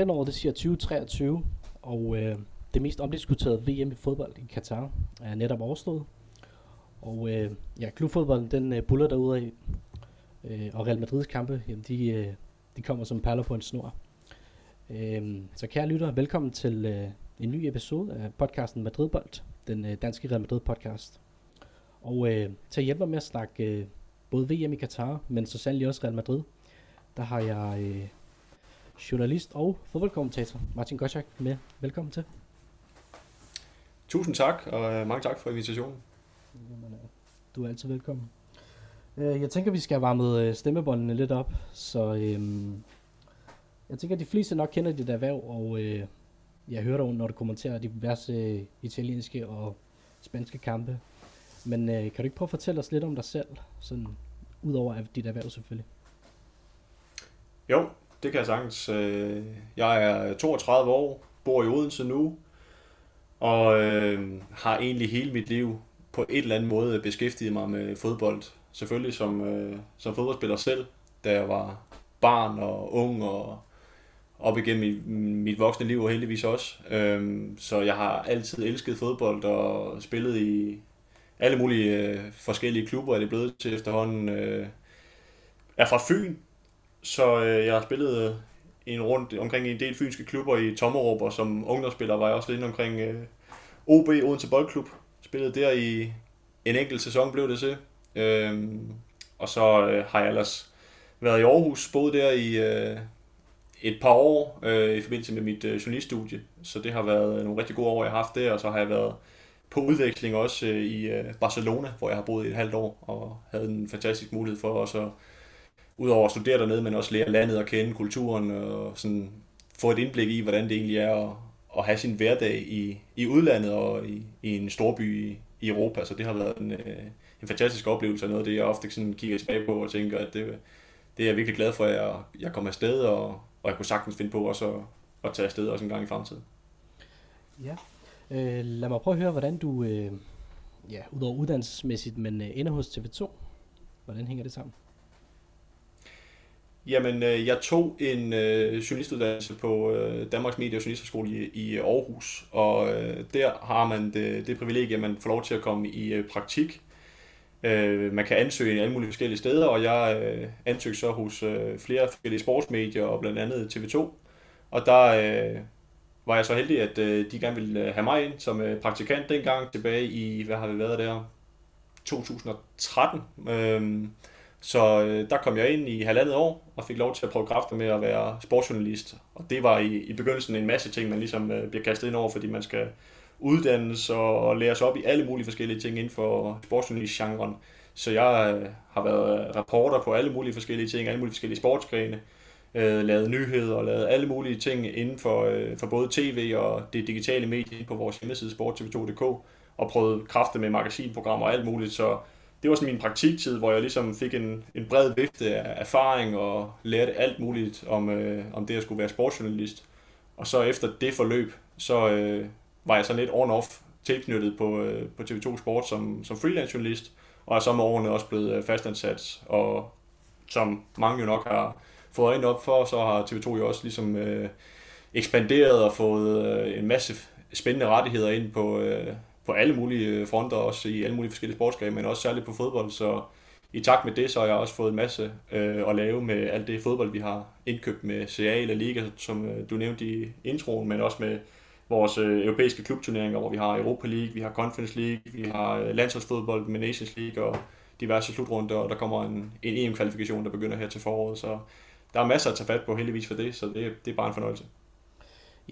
kalenderåret det siger 2023, og øh, det mest omdiskuterede VM i fodbold i Katar er netop overstået. Og øh, ja, klubfodbolden den øh, buller derude af, øh, og Real Madrids kampe, jamen, de, øh, de kommer som perler på en snor. Øh, så kære lytter, velkommen til øh, en ny episode af podcasten Madridbold, den øh, danske Real Madrid podcast. Og øh, til at hjælpe mig med at snakke øh, både VM i Katar, men så sandelig også Real Madrid, der har jeg øh, journalist og fodboldkommentator Martin Gottschalk med. Velkommen til. Tusind tak, og øh, mange tak for invitationen. Jamen, øh, du er altid velkommen. Øh, jeg tænker, vi skal have varmet øh, stemmebåndene lidt op, så øhm, jeg tænker, at de fleste nok kender dit erhverv, og øh, jeg hører dig, når du kommenterer diverse italienske og spanske kampe. Men øh, kan du ikke prøve at fortælle os lidt om dig selv, sådan udover dit erhverv selvfølgelig? Jo, det kan jeg sagtens. Jeg er 32 år, bor i Odense nu, og øh, har egentlig hele mit liv på et eller andet måde beskæftiget mig med fodbold. Selvfølgelig som, øh, som fodboldspiller selv, da jeg var barn og ung og op igennem mit, mit voksne liv og heldigvis også. Øhm, så jeg har altid elsket fodbold og spillet i alle mulige øh, forskellige klubber, er det blevet til efterhånden. Øh, er fra Fyn, så øh, jeg har spillet øh, en rundt omkring en del fynske klubber i Tommerup, og som ungdomsspiller var jeg også lidt omkring øh, OB Odense Boldklub. Spillede der i en enkelt sæson, blev det til. Øh, og så øh, har jeg ellers været i Aarhus, boet der i øh, et par år øh, i forbindelse med mit øh, journaliststudie. Så det har været øh, nogle rigtig gode år, jeg har haft der, og så har jeg været på udveksling også øh, i øh, Barcelona, hvor jeg har boet i et halvt år, og havde en fantastisk mulighed for også at udover at studere dernede, men også lære landet at kende, kulturen, og sådan få et indblik i, hvordan det egentlig er at, at have sin hverdag i, i udlandet og i, i en storby i, i Europa. Så det har været en, øh, en fantastisk oplevelse, og noget af det, jeg ofte sådan kigger tilbage på og tænker, at det, det er jeg virkelig glad for, at jeg, jeg kom afsted, og, og jeg kunne sagtens finde på også at, at tage afsted også en gang i fremtiden. Ja. Øh, lad mig prøve at høre, hvordan du, øh, ja, udover uddannelsesmæssigt, men øh, ender hos TV2. Hvordan hænger det sammen? Jamen, øh, jeg tog en øh, journalistuddannelse på øh, Danmarks Medie- og Journalisterskole i, i Aarhus, og øh, der har man det, det privilegie, at man får lov til at komme i øh, praktik. Øh, man kan ansøge i alle mulige forskellige steder, og jeg øh, ansøgte så hos øh, flere forskellige sportsmedier, og blandt andet TV2. Og der øh, var jeg så heldig, at øh, de gerne ville øh, have mig ind som øh, praktikant dengang tilbage i, hvad har vi været der, 2013. Øh, så øh, der kom jeg ind i halvandet år og fik lov til at prøve kræfter med at være sportsjournalist. Og det var i, i begyndelsen en masse ting, man ligesom øh, bliver kastet ind over, fordi man skal uddannes og, og læres op i alle mulige forskellige ting inden for sportsjournalist-genren. Så jeg øh, har været øh, reporter på alle mulige forskellige ting, alle mulige forskellige sportsgrene, øh, lavet nyheder og lavet alle mulige ting inden for, øh, for både tv og det digitale medie på vores hjemmeside sporttv2.dk og prøvet kræfter med magasinprogrammer og alt muligt. Så det var sådan min praktiktid, hvor jeg ligesom fik en, en bred vifte af erfaring og lærte alt muligt om, øh, om det at skulle være sportsjournalist. Og så efter det forløb, så øh, var jeg sådan lidt on-off tilknyttet på, øh, på TV2 Sport som, som freelance journalist, og er så med årene også blevet øh, fastansat, og som mange jo nok har fået øjnene op for, så har TV2 jo også ligesom øh, ekspanderet og fået øh, en masse spændende rettigheder ind på, øh, på alle mulige øh, fronter, også i alle mulige forskellige sportsgrene, men også særligt på fodbold, så i takt med det, så har jeg også fået en masse øh, at lave med alt det fodbold, vi har indkøbt med CA eller Liga, som øh, du nævnte i introen, men også med vores øh, europæiske klubturneringer, hvor vi har Europa League, vi har Conference League, vi har øh, landsholdsfodbold med Nations League og diverse slutrunder, og der kommer en, en EM-kvalifikation, der begynder her til foråret, så der er masser at tage fat på heldigvis for det, så det, det er bare en fornøjelse.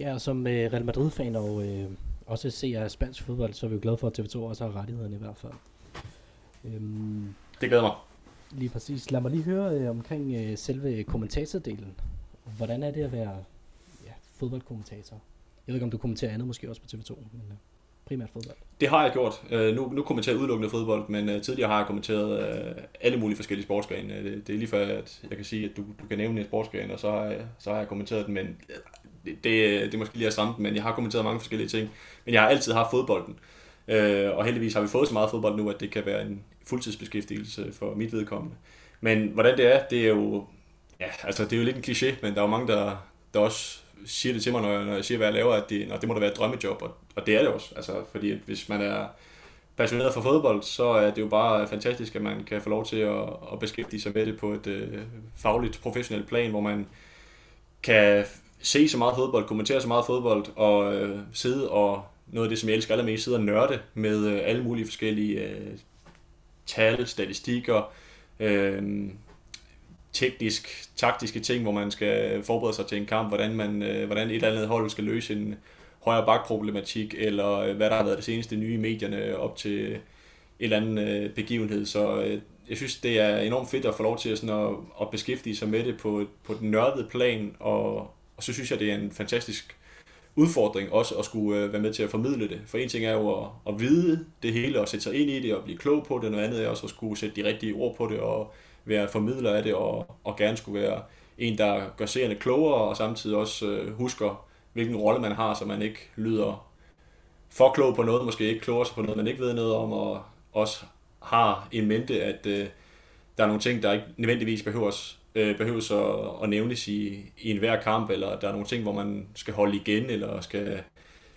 Ja, og som øh, Real Madrid-fan og øh, også ser spansk fodbold, så er vi jo glade for, at TV2 også har rettighederne i hvert fald. Øhm, det glæder mig. Lige præcis. Lad mig lige høre øh, omkring øh, selve kommentatordelen. Hvordan er det at være ja, fodboldkommentator? Jeg ved ikke, om du kommenterer andet måske også på TV2. Men, øh primært fodbold? Det har jeg gjort. Øh, nu, nu kommenterer jeg udelukkende fodbold, men øh, tidligere har jeg kommenteret øh, alle mulige forskellige sportsgrene. Øh, det, det er lige før, at jeg kan sige, at du, du kan nævne en sportsgren, og så har, jeg, så har jeg kommenteret den, men øh, det, det, det er måske lige at stramme men jeg har kommenteret mange forskellige ting. Men jeg har altid haft fodbolden. Øh, og heldigvis har vi fået så meget fodbold nu, at det kan være en fuldtidsbeskæftigelse for mit vedkommende. Men hvordan det er, det er jo, ja, altså det er jo lidt en kliché, men der er jo mange, der, der også siger det til mig, når jeg, når jeg siger, hvad jeg laver, at det, når det må da være et drømmejob, og, og det er det også. Altså, fordi at hvis man er passioneret for fodbold, så er det jo bare fantastisk, at man kan få lov til at, at beskæftige sig med det på et øh, fagligt, professionelt plan, hvor man kan se så meget fodbold, kommentere så meget fodbold, og øh, sidde og, noget af det, som jeg elsker allermest, sidde og nørde med øh, alle mulige forskellige øh, tal, statistikker, øh, teknisk, taktiske ting, hvor man skal forberede sig til en kamp, hvordan, man, øh, hvordan et eller andet hold skal løse en højre bakproblematik, eller øh, hvad der har været det seneste nye i medierne op til et eller andet øh, begivenhed. Så jeg synes, det er enormt fedt at få lov til at, sådan at, at beskæftige sig med det på, på den nørdede plan, og, og så synes jeg, det er en fantastisk udfordring også at skulle være med til at formidle det. For en ting er jo at, at vide det hele og sætte sig ind i det og blive klog på det, noget andet er også at skulle sætte de rigtige ord på det og være formidler af det, og, og gerne skulle være en, der gør seerne klogere, og samtidig også øh, husker, hvilken rolle man har, så man ikke lyder for klog på noget, måske ikke klogere på noget, man ikke ved noget om, og også har en mente, at øh, der er nogle ting, der ikke nødvendigvis behøves, øh, behøves at, at nævnes i, i enhver kamp, eller der er nogle ting, hvor man skal holde igen, eller skal,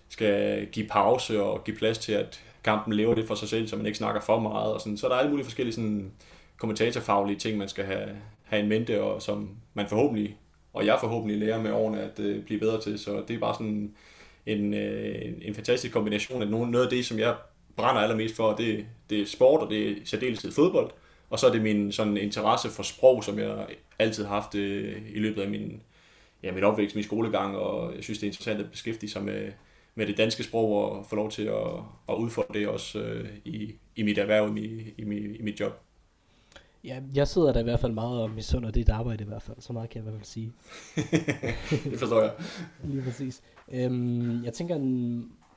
skal give pause og give plads til, at kampen lever lidt for sig selv, så man ikke snakker for meget. Og sådan. Så der er alle mulige forskellige sådan, kommentatorfaglige ting, man skal have, have en mente, og som man forhåbentlig, og jeg forhåbentlig lærer med årene at øh, blive bedre til. Så det er bare sådan en, øh, en fantastisk kombination af noget af det, som jeg brænder allermest for, det, det er sport, og det er særdeleshed fodbold. Og så er det min sådan interesse for sprog, som jeg altid har haft øh, i løbet af min, ja, min opvækst, min skolegang, og jeg synes, det er interessant at beskæftige sig med, med det danske sprog og få lov til at, at udfordre det også øh, i, i mit erhverv, i, i, i, i mit job. Ja, jeg sidder der i hvert fald meget og misunder dit arbejde i hvert fald. Så meget kan jeg i hvert fald sige. det forstår jeg. Lige præcis. Øhm, jeg tænker, at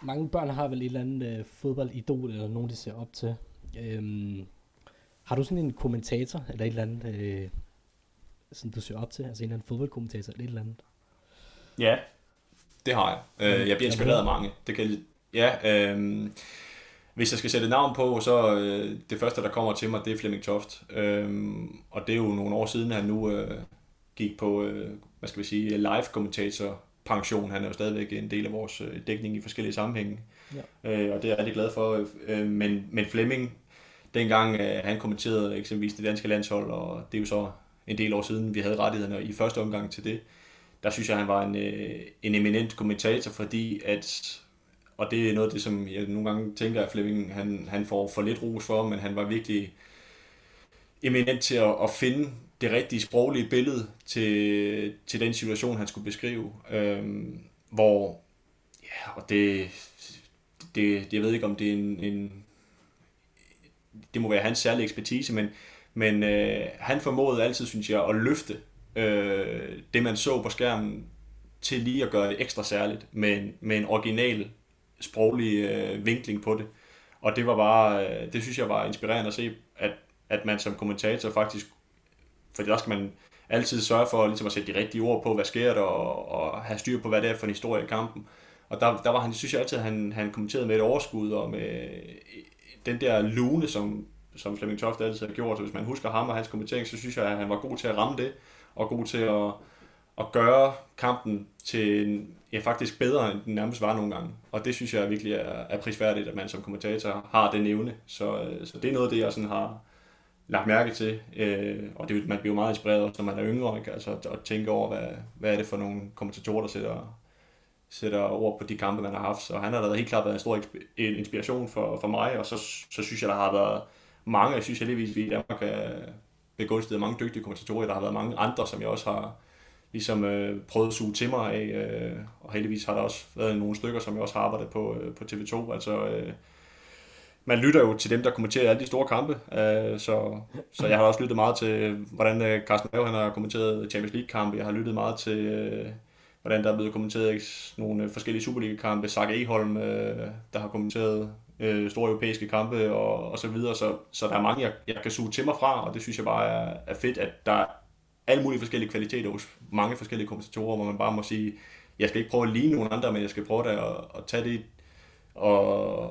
mange børn har vel et eller andet øh, fodboldidol, eller nogen, de ser op til. Øhm, har du sådan en kommentator, eller et eller andet, øh, som du ser op til? Altså en eller anden fodboldkommentator, eller et eller andet? Ja, det har jeg. Øh, jeg bliver inspireret af mange. Det kan, ja, øh, hvis jeg skal sætte navn på, så øh, det første, der kommer til mig, det er Flemming Toft. Øhm, og det er jo nogle år siden, han nu øh, gik på, øh, hvad skal vi sige, live-kommentator pension. Han er jo stadigvæk en del af vores øh, dækning i forskellige sammenhænge. Ja. Øh, og det er jeg rigtig glad for. Øh, men, men Flemming, dengang øh, han kommenterede eksempelvis det danske landshold, og det er jo så en del år siden, vi havde rettighederne i første omgang til det, der synes jeg, han var en, øh, en eminent kommentator, fordi at og det er noget af det, som jeg nogle gange tænker, at Flemming han, han får for lidt ros for, men han var virkelig eminent til at, at finde det rigtige sproglige billede til, til den situation, han skulle beskrive. Øhm, hvor, ja, og det, det, jeg ved ikke, om det er en, en det må være hans særlige ekspertise, men, men øh, han formåede altid, synes jeg, at løfte øh, det, man så på skærmen, til lige at gøre det ekstra særligt med, en, med en original sproglig øh, vinkling på det. Og det var bare, øh, det synes jeg var inspirerende at se, at, at man som kommentator faktisk, for der skal man altid sørge for ligesom at sætte de rigtige ord på, hvad sker der, og, og have styr på, hvad det er for en historie i kampen. Og der, der var han, synes jeg altid, han, han kommenterede med et overskud, og med øh, den der lune, som, som Flemming Toft altid har gjort. Så hvis man husker ham og hans kommentering, så synes jeg, at han var god til at ramme det, og god til at, at gøre kampen til en, ja, faktisk bedre, end den nærmest var nogle gange. Og det synes jeg virkelig er, er prisværdigt, at man som kommentator har den evne. Så, øh, så det er noget af det, jeg sådan har lagt mærke til. Øh, og det, man bliver jo meget inspireret, når man er yngre, ikke? Altså, at tænke over, hvad, hvad er det for nogle kommentatorer, der sætter, sætter ord på de kampe, man har haft. Så han har da helt klart været en stor inspiration for, for mig, og så, så synes jeg, der har været mange, jeg synes heldigvis, vi i Danmark er begunstiget mange dygtige kommentatorer. Der har været mange andre, som jeg også har, ligesom øh, prøvet at suge til mig af, øh, og heldigvis har der også været nogle stykker, som jeg også har arbejdet på, øh, på TV2. Altså, øh, man lytter jo til dem, der kommenterer alle de store kampe, øh, så, så jeg har også lyttet meget til, hvordan øh, Carsten Mave, han har kommenteret Champions League-kampe. Jeg har lyttet meget til, øh, hvordan der er blevet kommenteret nogle øh, forskellige Superliga-kampe. Sark Eholm, øh, der har kommenteret øh, store europæiske kampe og, og så videre. Så, så der er mange, jeg, jeg kan suge til mig fra, og det synes jeg bare er, er fedt, at der alle mulige forskellige kvaliteter hos mange forskellige kommentatorer, hvor man bare må sige, jeg skal ikke prøve at ligne nogen andre, men jeg skal prøve at, at tage det og,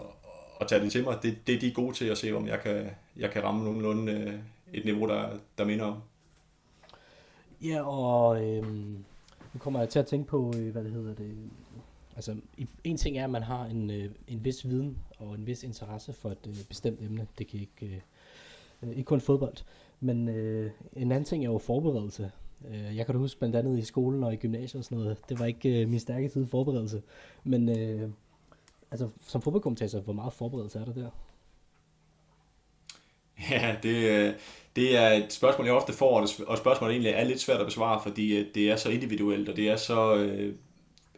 og tage det til mig. Det, det er de gode til at se, om jeg kan, jeg kan ramme nogenlunde øh, et niveau, der, der minder om. Ja, og øh, nu kommer jeg til at tænke på, øh, hvad det hedder det, altså en ting er, at man har en, øh, en vis viden og en vis interesse for et øh, bestemt emne. Det kan ikke, øh, øh ikke kun fodbold. Men øh, en anden ting er jo forberedelse. Øh, jeg kan da huske blandt andet i skolen og i gymnasiet og sådan noget, det var ikke øh, min stærke side forberedelse. Men øh, altså, som fodboldkommentator, hvor meget forberedelse er der der? Ja, det, øh, det er et spørgsmål, jeg ofte får, og spørgsmålet egentlig er lidt svært at besvare, fordi øh, det er så individuelt, og det er så øh, et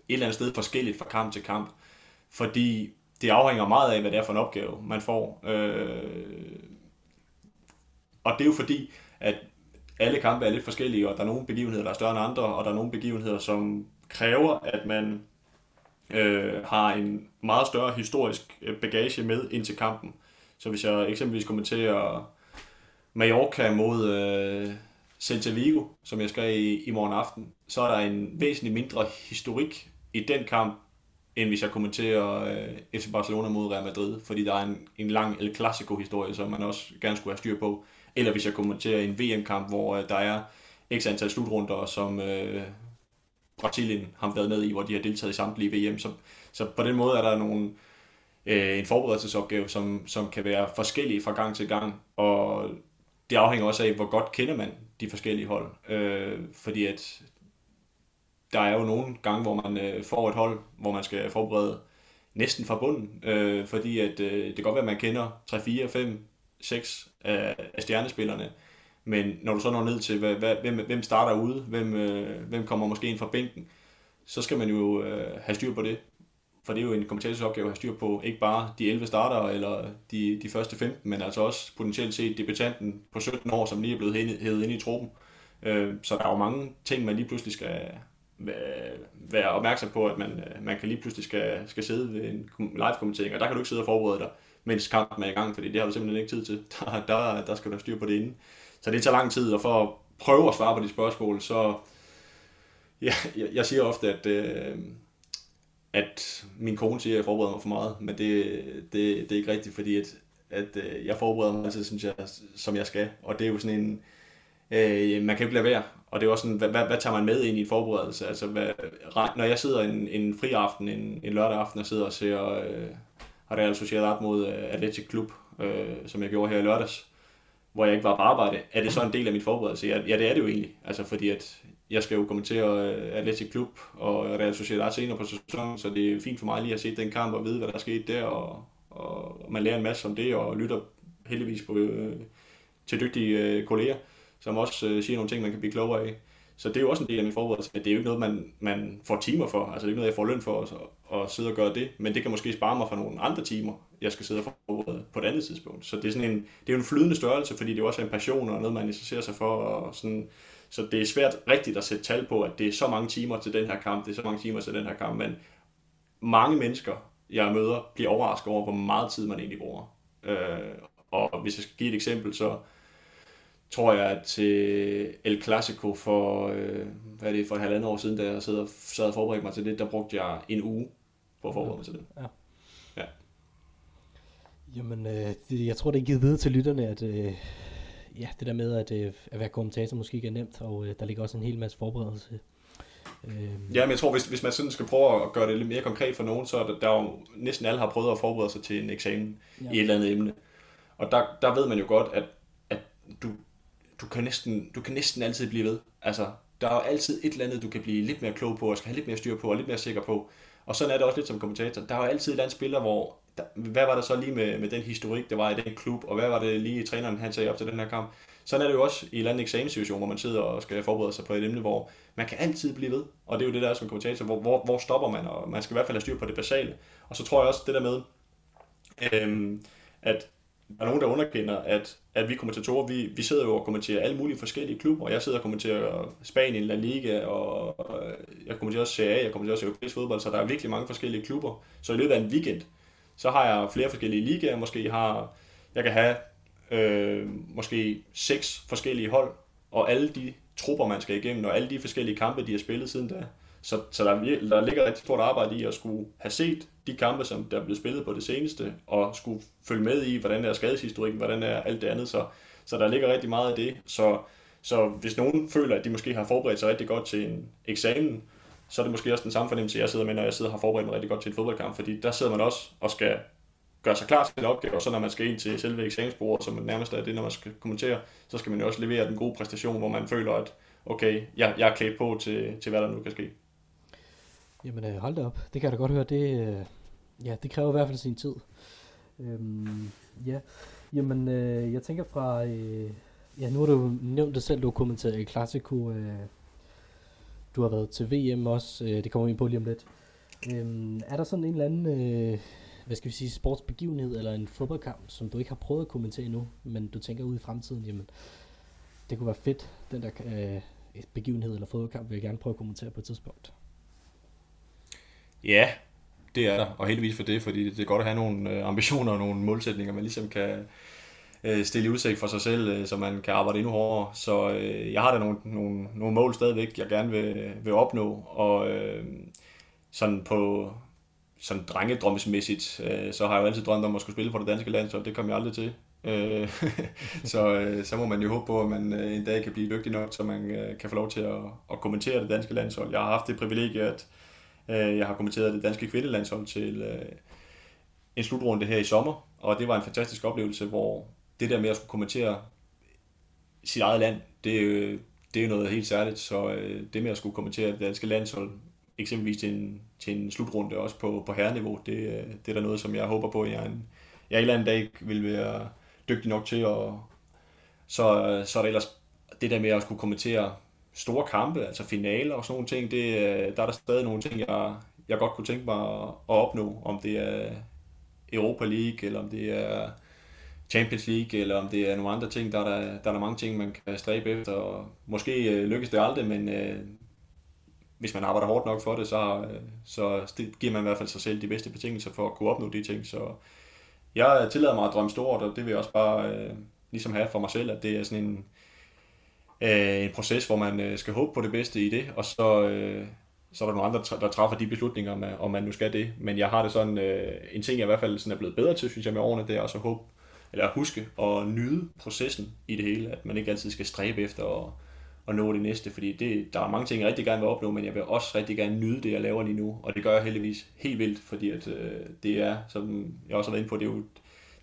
eller andet sted forskelligt fra kamp til kamp. Fordi det afhænger meget af, hvad det er for en opgave, man får. Øh, og det er jo fordi, at alle kampe er lidt forskellige, og der er nogle begivenheder, der er større end andre, og der er nogle begivenheder, som kræver, at man øh, har en meget større historisk øh, bagage med ind til kampen. Så hvis jeg eksempelvis kommenterer Mallorca mod øh, Celta Vigo, som jeg skal i, i morgen aften, så er der en væsentlig mindre historik i den kamp, end hvis jeg kommenterer øh, FC Barcelona mod Real Madrid, fordi der er en, en lang El Clasico-historie, som man også gerne skulle have styr på. Eller hvis jeg kommenterer en VM-kamp, hvor øh, der er x antal slutrunder, som øh, Brasilien har været med i, hvor de har deltaget i samtlige VM. Så, så på den måde er der nogle, øh, en forberedelsesopgave, som, som kan være forskellige fra gang til gang, og det afhænger også af, hvor godt kender man de forskellige hold. Øh, fordi at der er jo nogle gange, hvor man øh, får et hold, hvor man skal forberede næsten fra bunden, øh, fordi at øh, det kan godt være, at man kender 3, 4, 5, seks af, af stjernespillerne, men når du så når ned til, hvad, hvad, hvem, hvem starter ude, hvem, øh, hvem kommer måske ind fra bænken, så skal man jo øh, have styr på det. For det er jo en kommentatorsopgave at have styr på ikke bare de 11 starter eller de, de første 15, men altså også potentielt set debutanten på 17 år, som lige er blevet hævet ind i truppen. Øh, så der er jo mange ting, man lige pludselig skal øh, være opmærksom på, at man, øh, man kan lige pludselig skal, skal sidde ved en live-kommentering, og der kan du ikke sidde og forberede dig, mens kampen er i gang, fordi det har du simpelthen ikke tid til. Der, der, der skal du styr på det inden. Så det tager lang tid, og for at prøve at svare på de spørgsmål, så ja, jeg, jeg siger ofte, at, øh, at min kone siger, at jeg forbereder mig for meget, men det, det, det er ikke rigtigt, fordi at, at øh, jeg forbereder mig altid, synes jeg, som jeg skal, og det er jo sådan en, øh, man kan ikke lade være, og det er også sådan, hvad, hvad, hvad tager man med ind i en forberedelse? Altså, hvad, når jeg sidder en, en fri aften, en, en lørdag aften, og sidder og ser øh, Real Sociedad mod øh, Atletic Klub, øh, som jeg gjorde her i lørdags, hvor jeg ikke var på arbejde, er det så en del af min forberedelse? Ja, ja det er det jo egentlig. Altså, fordi at jeg skal jo kommentere øh, Atletic Klub og Real Sociedad senere på sæsonen, så det er fint for mig lige at se den kamp og vide, hvad der er sket der, og, og man lærer en masse om det, og lytter heldigvis på, øh, til dygtige øh, kolleger som også øh, siger nogle ting, man kan blive klogere af. Så det er jo også en del af min forberedelse, men det er jo ikke noget, man, man får timer for. Altså det er ikke noget, jeg får løn for at, at sidde og gøre det, men det kan måske spare mig for nogle andre timer, jeg skal sidde og forberede på et andet tidspunkt. Så det er, sådan en, det er jo en flydende størrelse, fordi det er også en passion og noget, man interesserer sig for. Og sådan, så det er svært rigtigt at sætte tal på, at det er så mange timer til den her kamp, det er så mange timer til den her kamp, men mange mennesker, jeg møder, bliver overrasket over, hvor meget tid man egentlig bruger. Øh, og hvis jeg skal give et eksempel, så tror jeg, til El Clasico for, øh, hvad er det, for et halvandet år siden, da jeg sad og, sad og forberedte mig til det, der brugte jeg en uge på at forberede mig til det. Ja. ja. Jamen, øh, det, jeg tror, det er givet videre til lytterne, at øh, ja, det der med, at, øh, at være kommentator måske ikke er nemt, og øh, der ligger også en hel masse forberedelse. Øh. Ja, men jeg tror, hvis, hvis man sådan skal prøve at gøre det lidt mere konkret for nogen, så er der, der er jo, næsten alle har prøvet at forberede sig til en eksamen ja. i et eller andet emne. Og der, der ved man jo godt, at, at du, du kan næsten, du kan næsten altid blive ved. Altså, der er jo altid et eller andet, du kan blive lidt mere klog på, og skal have lidt mere styr på, og lidt mere sikker på. Og sådan er det også lidt som kommentator. Der er jo altid et eller andet spiller, hvor, der, hvad var der så lige med, med den historik, der var i den klub, og hvad var det lige træneren, han sagde op til den her kamp. Sådan er det jo også i en eller anden eksamenssituation, hvor man sidder og skal forberede sig på et emne, hvor man kan altid blive ved. Og det er jo det der som kommentator, hvor, hvor, hvor stopper man, og man skal i hvert fald have styr på det basale. Og så tror jeg også det der med, øhm, at der er nogen, der underkender, at, at vi kommentatorer, vi, vi sidder jo og kommenterer alle mulige forskellige klubber. Jeg sidder og kommenterer Spanien, La Liga, og jeg kommenterer også CA, jeg kommenterer også europæisk fodbold, så der er virkelig mange forskellige klubber. Så i løbet af en weekend, så har jeg flere forskellige ligaer, måske har, jeg kan have øh, måske seks forskellige hold, og alle de trupper, man skal igennem, og alle de forskellige kampe, de har spillet siden da. Så, så der, der ligger et stort arbejde i at skulle have set de kampe, som der er blevet spillet på det seneste, og skulle følge med i, hvordan er skadeshistorikken, hvordan er alt det andet. Så, så der ligger rigtig meget af det. Så, så hvis nogen føler, at de måske har forberedt sig rigtig godt til en eksamen, så er det måske også den samme fornemmelse, jeg sidder med, når jeg sidder og har forberedt mig rigtig godt til en fodboldkamp, fordi der sidder man også og skal gøre sig klar til en opgave, og så når man skal ind til selve eksamensbordet, som nærmest er det, når man skal kommentere, så skal man jo også levere den gode præstation, hvor man føler, at okay, jeg, jeg er klædt på til, til, hvad der nu kan ske. Jamen øh, hold da op, det kan jeg da godt høre, det, øh, ja, det kræver i hvert fald sin tid. Øhm, ja, jamen øh, jeg tænker fra, øh, ja nu har du nævnt det selv, du har kommenteret i Classico, øh, du har været til VM også, øh, det kommer vi ind på lige om lidt. Øhm, er der sådan en eller anden, øh, hvad skal vi sige, sportsbegivenhed eller en fodboldkamp, som du ikke har prøvet at kommentere endnu, men du tænker ud i fremtiden, jamen det kunne være fedt, den der øh, begivenhed eller fodboldkamp vil jeg gerne prøve at kommentere på et tidspunkt. Ja, det er der, og heldigvis for det, fordi det er godt at have nogle øh, ambitioner og nogle målsætninger, man ligesom kan øh, stille i udsigt for sig selv, øh, så man kan arbejde endnu hårdere. Så jeg har da nogle, nogle, nogle mål stadigvæk, jeg gerne vil, vil opnå, og sådan på sådan drengedrømmesmæssigt, så har jeg jo altid drømt om at skulle spille for det danske land, så det kom jeg aldrig til. så, så må man jo håbe på, at man en dag kan blive dygtig nok, så man kan få lov til at, at kommentere det danske landshold. Jeg har haft det privilegie, at Øh, Øh, jeg har kommenteret det danske kvindelandshold til øh, en slutrunde her i sommer, og det var en fantastisk oplevelse, hvor det der med at skulle kommentere sit eget land, det, øh, det er noget helt særligt, så det med at skulle kommentere det danske landshold, eksempelvis til en, til en slutrunde også på, på herreniveau, det, det er der noget, som jeg håber på, at jeg en, jeg en eller anden dag vil være dygtig nok til, og så, så er der ellers det der med at skulle kommentere store kampe, altså finaler og sådan nogle ting, det, øh, der er der stadig nogle ting, jeg, jeg godt kunne tænke mig at, opnå, om det er Europa League, eller om det er Champions League, eller om det er nogle andre ting, der er der, der, er der mange ting, man kan stræbe efter, og måske øh, lykkes det aldrig, men øh, hvis man arbejder hårdt nok for det, så, øh, så giver man i hvert fald sig selv de bedste betingelser for at kunne opnå de ting, så jeg tillader mig at drømme stort, og det vil jeg også bare øh, ligesom have for mig selv, at det er sådan en, øh, en proces, hvor man øh, skal håbe på det bedste i det, og så, øh, så er der nogle andre, der træffer de beslutninger, om, øh, om man nu skal det. Men jeg har det sådan, øh, en ting jeg i hvert fald sådan er blevet bedre til, synes jeg med årene, det er også at håbe, eller huske og nyde processen i det hele, at man ikke altid skal stræbe efter at, at nå det næste, fordi det, der er mange ting, jeg rigtig gerne vil opnå, men jeg vil også rigtig gerne nyde det, jeg laver lige nu, og det gør jeg heldigvis helt vildt, fordi at, øh, det er, som jeg også har været inde på, det er jo,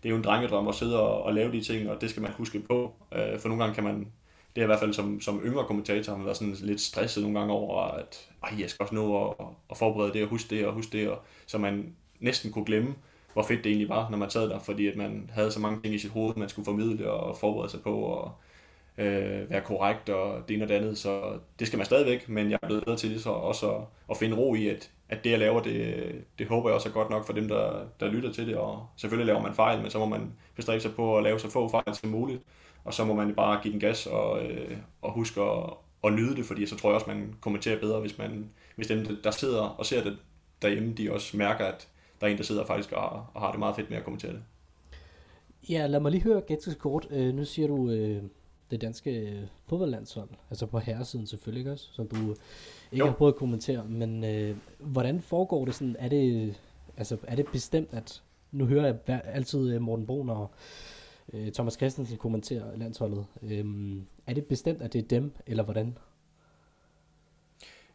det er jo en drengedrøm at sidde og, og lave de ting, og det skal man huske på, øh, for nogle gange kan man det er i hvert fald som, som yngre kommentator, har været sådan lidt stresset nogle gange over, at jeg skal også nå at, at forberede det og huske det og huske det, og, så man næsten kunne glemme, hvor fedt det egentlig var, når man sad der, fordi at man havde så mange ting i sit hoved, man skulle formidle og forberede sig på, og øh, være korrekt og det ene og det andet, så det skal man stadigvæk, men jeg er blevet bedre til det så også at, at finde ro i, at, at det jeg laver, det, det håber jeg også er godt nok for dem, der, der lytter til det, og selvfølgelig laver man fejl, men så må man bestræbe sig på at lave så få fejl som muligt, og så må man bare give den gas og, øh, og huske at, at nyde det, fordi så tror jeg også, man kommenterer bedre, hvis, man, hvis dem, der sidder og ser det derhjemme, de også mærker, at der er en, der sidder faktisk og, og har det meget fedt med at kommentere det. Ja, lad mig lige høre ganske kort. Øh, nu siger du øh, det danske fodboldlandshold, altså på herresiden selvfølgelig ikke også, som du ikke jo. har prøvet at kommentere, men øh, hvordan foregår det sådan? Er det, altså, er det bestemt, at nu hører jeg altid øh, Morten Brun og øh, Thomas Christensen kommenterer landsholdet. Øh, er det bestemt, at det er dem, eller hvordan?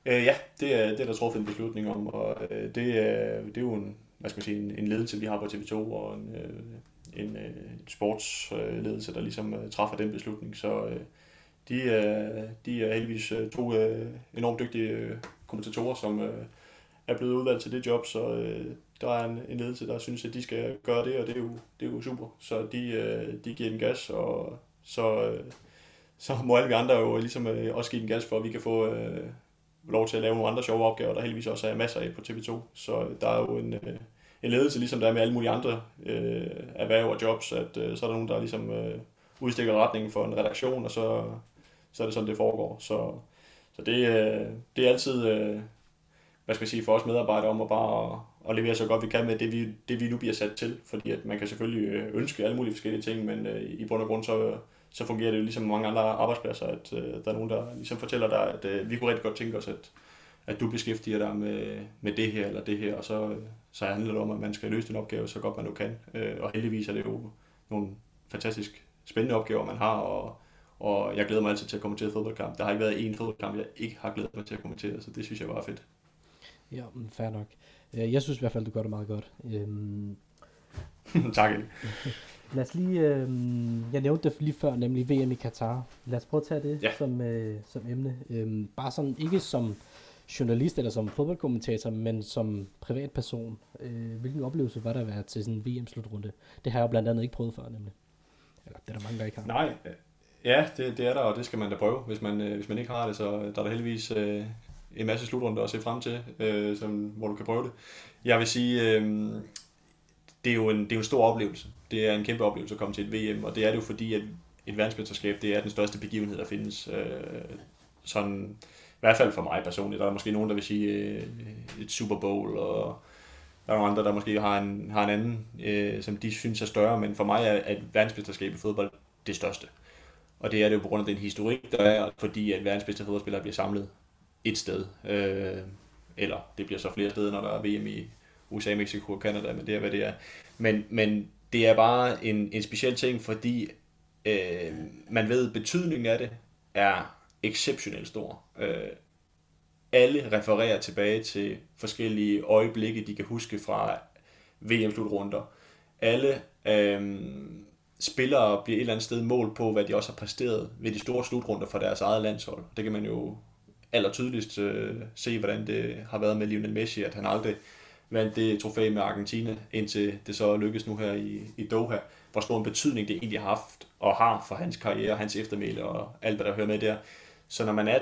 Øh, ja, det er, det er der truffet en beslutning om, og øh, det, er, det er jo en, hvad skal man sige, en, en ledelse, vi har på TV2, og en, øh, en, øh, en sportsledelse, der ligesom øh, træffer den beslutning. Så øh, de, øh, de er heldigvis øh, to øh, enormt dygtige øh, kommentatorer, som øh, er blevet udvalgt til det job, så øh, der er en, en ledelse, der synes, at de skal gøre det, og det er jo, det er jo super. Så de, øh, de giver den gas, og så, øh, så må alle vi andre jo ligesom øh, også give den gas, for at vi kan få øh, lov til at lave nogle andre sjove opgaver, der heldigvis også er masser af på TV2. Så der er jo en, øh, en ledelse, ligesom der er med alle mulige andre øh, erhverv og jobs, at øh, så er der nogen, der ligesom øh, udstikker retningen for en redaktion, og så, så er det sådan, det foregår. Så, så det, øh, det er altid, øh, hvad skal jeg sige, for os medarbejdere om at bare og levere så godt vi kan med det, vi, det, vi nu bliver sat til. Fordi at man kan selvfølgelig øh, ønske alle mulige forskellige ting, men øh, i bund og grund så, så fungerer det jo ligesom mange andre arbejdspladser, at øh, der er nogen, der ligesom fortæller dig, at øh, vi kunne rigtig godt tænke os, at, at du beskæftiger dig med, med det her eller det her, og så, så handler det om, at man skal løse den opgave så godt man nu kan. Øh, og heldigvis er det jo nogle fantastisk spændende opgaver, man har, og, og jeg glæder mig altid til at kommentere fodboldkamp. Der har ikke været én fodboldkamp, jeg ikke har glædet mig til at kommentere, så det synes jeg var fedt. Ja, fair nok. Øh, jeg synes i hvert fald, du gør det meget godt. Øhm... tak. Lad os lige, øh, jeg nævnte det lige før, nemlig VM i Katar. Lad os prøve at tage det ja. som, øh, som emne. Øhm, bare sådan, ikke som journalist eller som fodboldkommentator, men som privatperson. Øh, hvilken oplevelse var der at være til sådan en VM-slutrunde? Det har jeg jo blandt andet ikke prøvet før, nemlig. Eller det er der mange, der ikke har. Nej, ja, det, det er der, og det skal man da prøve, hvis man, øh, hvis man ikke har det. Så der er der heldigvis øh, en masse slutrunder at se frem til, øh, som, hvor du kan prøve det. Jeg vil sige, øh, det, er jo en, det er jo en stor oplevelse. Det er en kæmpe oplevelse at komme til et VM, og det er det jo fordi, at et verdensmesterskab, det er den største begivenhed, der findes. Øh, sådan, i hvert fald for mig personligt. Der er måske nogen, der vil sige øh, et Super Bowl, og der er nogle andre, der måske har en, har en anden, øh, som de synes er større, men for mig er, at verdensmesterskab i fodbold det største. Og det er det jo på grund af den historik, der er, fordi at verdensbedste fodboldspillere bliver samlet et sted. Øh, eller det bliver så flere steder, når der er VM i USA, Mexico og Canada, men det er, hvad det er. Men, men det er bare en, en speciel ting, fordi øh, man ved, at betydningen af det er exceptionelt stor. Øh, alle refererer tilbage til forskellige øjeblikke, de kan huske fra VM-slutrunder. Alle øh, spillere bliver et eller andet sted mål på, hvad de også har præsteret ved de store slutrunder for deres eget landshold. Det kan man jo aller tydeligst øh, se, hvordan det har været med Lionel Messi, at han aldrig vandt det trofæ med Argentina, indtil det så lykkes nu her i, i Doha. Hvor stor en betydning det egentlig har haft og har for hans karriere, hans eftermæle og alt, hvad der hører med der. Så når man er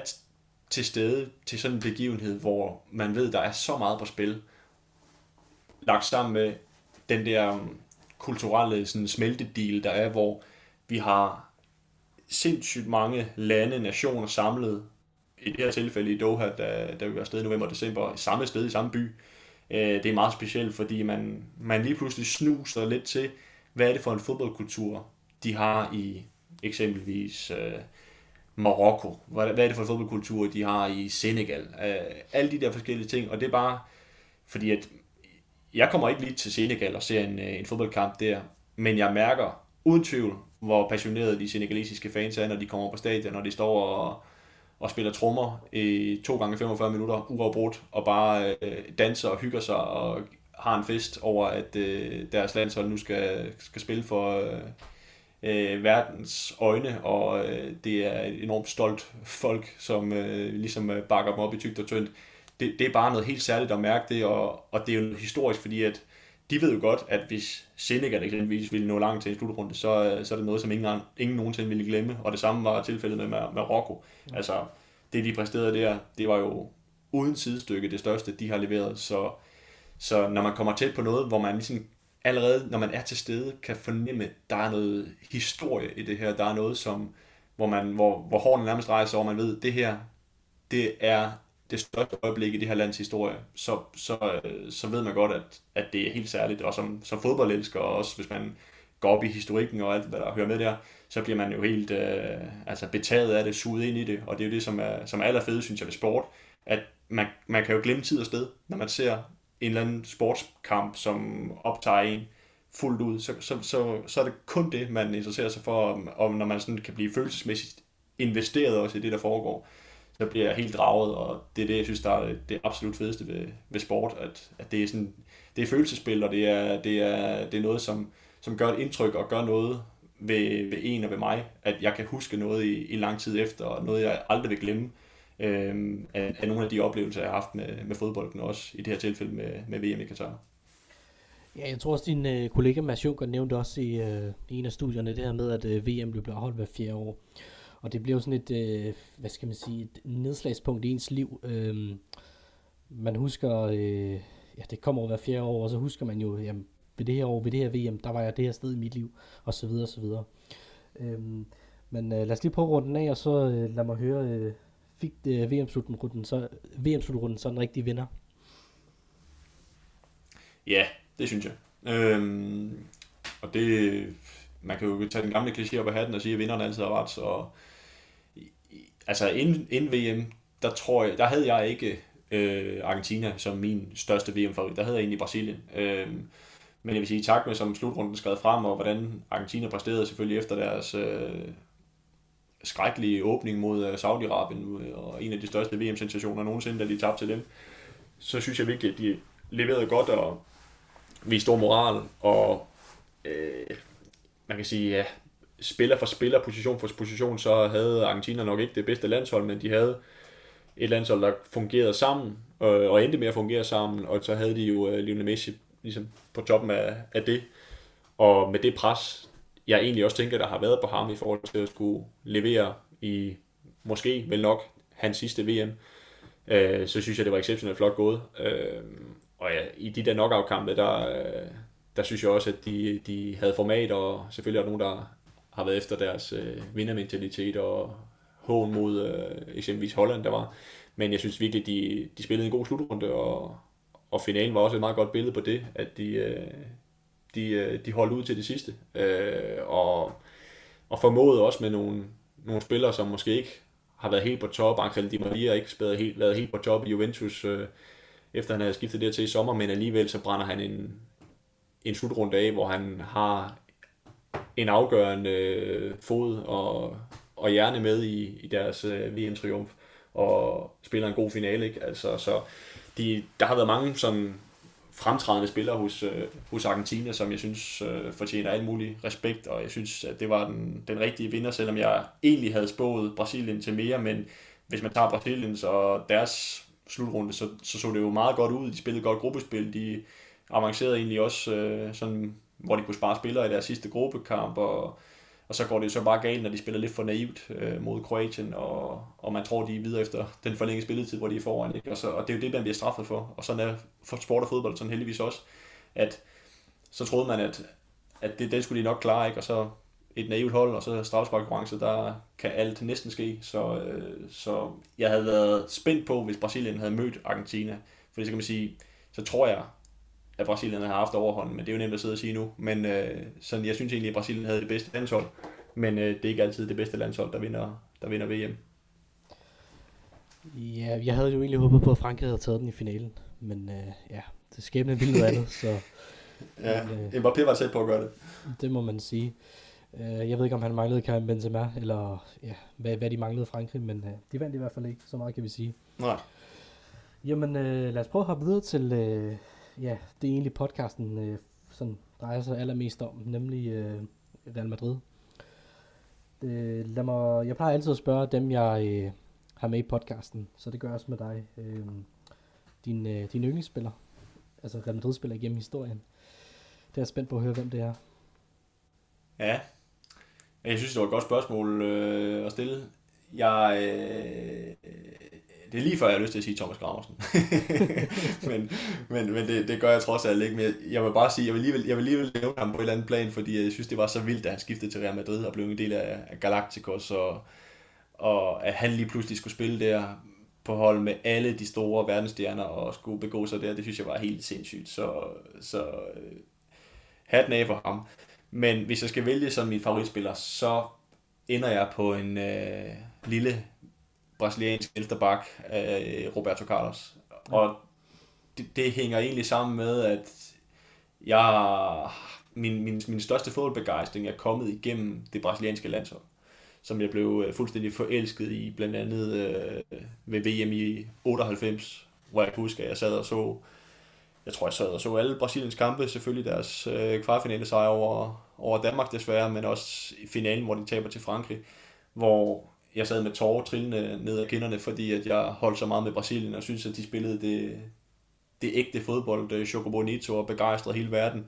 til stede til sådan en begivenhed, hvor man ved, der er så meget på spil, lagt sammen med den der um, kulturelle sådan smeltedeal, der er, hvor vi har sindssygt mange lande, nationer samlet i det her tilfælde i Doha, da, da vi var afsted i november og december, i samme sted, i samme by. Øh, det er meget specielt, fordi man, man lige pludselig snuser lidt til, hvad er det for en fodboldkultur, de har i eksempelvis øh, Marokko. Hvad, hvad er det for en fodboldkultur, de har i Senegal. Øh, alle de der forskellige ting, og det er bare fordi, at jeg kommer ikke lige til Senegal og ser en, øh, en fodboldkamp der, men jeg mærker uden tvivl, hvor passionerede de senegalesiske fans er, når de kommer på stadion, når de står og, og spiller trommer i to gange 45 minutter uafbrudt, og bare øh, danser og hygger sig og har en fest over, at øh, deres landshold nu skal, skal spille for øh, øh verdens øjne, og øh, det er et enormt stolt folk, som øh, ligesom øh, bakker dem op i tygt og tyndt. Det, det er bare noget helt særligt at mærke det, og, og det er jo historisk, fordi at de ved jo godt, at hvis Senegal eksempelvis ville nå langt til en slutrunde, så, så er det noget, som ingen, ingen nogensinde ville glemme. Og det samme var tilfældet med Marokko. Mm. Altså, det de præsterede der, det var jo uden sidestykke det største, de har leveret. Så, så når man kommer tæt på noget, hvor man ligesom allerede, når man er til stede, kan fornemme, at der er noget historie i det her. Der er noget, som, hvor, man, hvor, hvor hårene nærmest rejser over, man ved, det her, det er det største øjeblik i det her lands historie, så, så, øh, så ved man godt, at, at det er helt særligt. Og som, som fodboldelsker, og også hvis man går op i historikken og alt, hvad der hører med der, så bliver man jo helt øh, altså betaget af det, suget ind i det. Og det er jo det, som er, som er allerfede, synes jeg, ved sport, at man, man kan jo glemme tid og sted, når man ser en eller anden sportskamp, som optager en fuldt ud, så, så, så, så er det kun det, man interesserer sig for, om når man sådan kan blive følelsesmæssigt investeret også i det, der foregår så bliver jeg helt draget, og det er det, jeg synes, der er det absolut fedeste ved, ved sport, at, at det er sådan, det er følelsespil, og det er, det er, det er noget, som, som gør et indtryk og gør noget ved, ved en og ved mig, at jeg kan huske noget i, i lang tid efter, og noget, jeg aldrig vil glemme øh, af, af nogle af de oplevelser, jeg har haft med, med fodbolden, også i det her tilfælde med, med VM i Katar. Ja, jeg tror også, din øh, kollega Mads Juncker nævnte også i, øh, i en af studierne det her med, at øh, VM blev holdt hver fjerde år. Og det bliver jo sådan et, øh, hvad skal man sige, et nedslagspunkt i ens liv. Øh, man husker, øh, ja, det kommer over hver fjerde år, og så husker man jo, jamen, ved det her år, ved det her VM, der var jeg det her sted i mit liv, og så videre, og så videre. Øhm, men øh, lad os lige prøve runden af, og så øh, lad mig høre, øh, fik øh, VM-slutrunden så, VM så en rigtig vinder? Ja, det synes jeg. Øhm, og det, man kan jo tage den gamle kliché op af hatten og sige, at vinderen altid har ret. Så, altså inden, inden VM, der tror jeg, der havde jeg ikke øh, Argentina som min største VM-favorit. Der havde jeg egentlig Brasilien. Øh, men jeg vil sige, tak med som slutrunden skred frem, og hvordan Argentina præsterede selvfølgelig efter deres øh, skrækkelige åbning mod øh, Saudi-Arabien, øh, og en af de største VM-sensationer nogensinde, da de tabte til dem, så synes jeg virkelig, at de leverede godt og viste stor moral, og øh, man kan sige, ja, spiller for spiller, position for position, så havde Argentina nok ikke det bedste landshold, men de havde et landshold, der fungerede sammen, og, og endte med at fungere sammen, og så havde de jo øh, Lionel Messi ligesom på toppen af, af det. Og med det pres, jeg egentlig også tænker, der har været på ham i forhold til at skulle levere i måske vel nok hans sidste VM, øh, så synes jeg, det var exceptionelt flot gået. Øh, og ja, i de der knockout-kampe, der, øh, der synes jeg også, at de, de havde format, og selvfølgelig er der nogen, der har været efter deres øh, vindermentalitet og hån mod øh, eksempelvis Holland, der var. Men jeg synes virkelig, de, de spillede en god slutrunde, og, og finalen var også et meget godt billede på det, at de, øh, de, øh, de holdt ud til det sidste. Øh, og, og formåede også med nogle, nogle spillere, som måske ikke har været helt på top. Angel Di Maria har ikke spillet helt, været helt på top i Juventus, øh, efter han havde skiftet der til i sommer, men alligevel så brænder han en, en slutrunde af, hvor han har en afgørende øh, fod og, og hjerne med i, i deres øh, VM-triumf, og spiller en god finale. Ikke? Altså, så de, der har været mange sådan fremtrædende spillere hos, øh, hos Argentina, som jeg synes øh, fortjener alt mulig respekt, og jeg synes, at det var den, den rigtige vinder, selvom jeg egentlig havde spået Brasilien til mere, men hvis man tager Brasiliens og deres slutrunde, så, så så det jo meget godt ud. De spillede godt gruppespil, de avancerede egentlig også øh, sådan, hvor de kunne spare spillere i deres sidste gruppekamp, og og så går det så bare galt, når de spiller lidt for naivt øh, mod Kroatien, og, og man tror, de er videre efter den forlængede spilletid, hvor de er foran. Ikke? Og, så, og det er jo det, man bliver straffet for. Og sådan er for sport og fodbold sådan heldigvis også, at så troede man, at, at det, det skulle de nok klare, ikke? og så et naivt hold, og så straffesparkkonkurrence, der kan alt næsten ske. Så, øh, så jeg havde været spændt på, hvis Brasilien havde mødt Argentina. For så kan man sige, så tror jeg, at Brasilien har haft overhånden, men det er jo nemt at sidde og sige nu. Men øh, sådan, jeg synes egentlig, at Brasilien havde det bedste landshold, men øh, det er ikke altid det bedste landshold, der vinder, der vinder VM. Ja, jeg havde jo egentlig håbet på, at Frankrig havde taget den i finalen, men øh, ja, det skæbne ville noget andet, så... ja, men, øh, Mbappé var tæt på at gøre det. Det må man sige. Øh, jeg ved ikke, om han manglede Karim Benzema, eller ja, hvad, hvad de manglede Frankrig, men øh, de vandt i hvert fald ikke, så meget kan vi sige. Nej. Jamen, øh, lad os prøve at hoppe videre til øh, ja, det er egentlig podcasten øh, sådan drejer sig allermest om, nemlig øh, Real Madrid. Øh, lad mig, jeg plejer altid at spørge dem, jeg øh, har med i podcasten, så det gør jeg også med dig. Øh, din, øh, din yndlingsspiller, altså Real Madrid-spiller igennem historien. Det er jeg spændt på at høre, hvem det er. Ja, jeg synes, det var et godt spørgsmål øh, at stille. Jeg, øh, det er lige før, jeg har lyst til at sige Thomas Graversen. men men, men det, det gør jeg trods alt ikke. Men jeg vil bare sige, jeg vil alligevel, jeg vil alligevel nævne ham på et eller andet plan, fordi jeg synes, det var så vildt, da han skiftede til Real Madrid og blev en del af, af Galacticos, og, og at han lige pludselig skulle spille der på hold med alle de store verdensstjerner og skulle begå sig der, det synes jeg var helt sindssygt. Så, så øh, hatten af for ham. Men hvis jeg skal vælge som min favoritspiller, så ender jeg på en øh, lille brasiliansk vensterbak, øh, Roberto Carlos. Og det, det hænger egentlig sammen med, at jeg, min, min, min største fodboldbegejstring er kommet igennem det brasilianske landshold, som jeg blev øh, fuldstændig forelsket i, blandt andet øh, ved VM i 98, hvor jeg kan huske, at jeg sad og så, jeg tror, jeg sad og så alle Brasiliens kampe, selvfølgelig deres øh, kvartfinale sejr over, over Danmark desværre, men også i finalen, hvor de taber til Frankrig, hvor jeg sad med tårer trillende ned ad kinderne, fordi at jeg holdt så meget med Brasilien, og synes, at de spillede det, det ægte fodbold, øh, Choco Bonito, og begejstrede hele verden.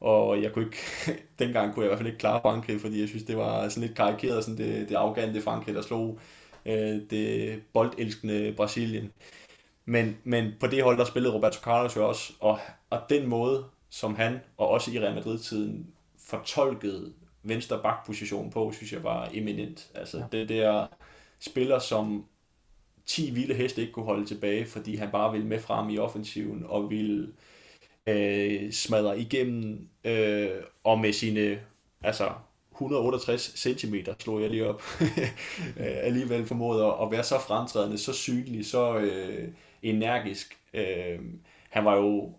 Og jeg kunne ikke, dengang kunne jeg i hvert fald ikke klare Frankrig, fordi jeg synes, det var sådan lidt karikeret, sådan det, det arrogante Frankrig, der slog øh, det boldelskende Brasilien. Men, men på det hold, der spillede Roberto Carlos jo også, og, og den måde, som han, og også i Real Madrid-tiden, fortolkede venstre bakposition på, synes jeg var eminent. Altså ja. det der spiller, som 10 vilde heste ikke kunne holde tilbage, fordi han bare ville med frem i offensiven, og ville øh, smadre igennem, øh, og med sine altså 168 cm slog jeg lige op, alligevel formåede at være så fremtrædende, så synlig, så øh, energisk. Øh, han var jo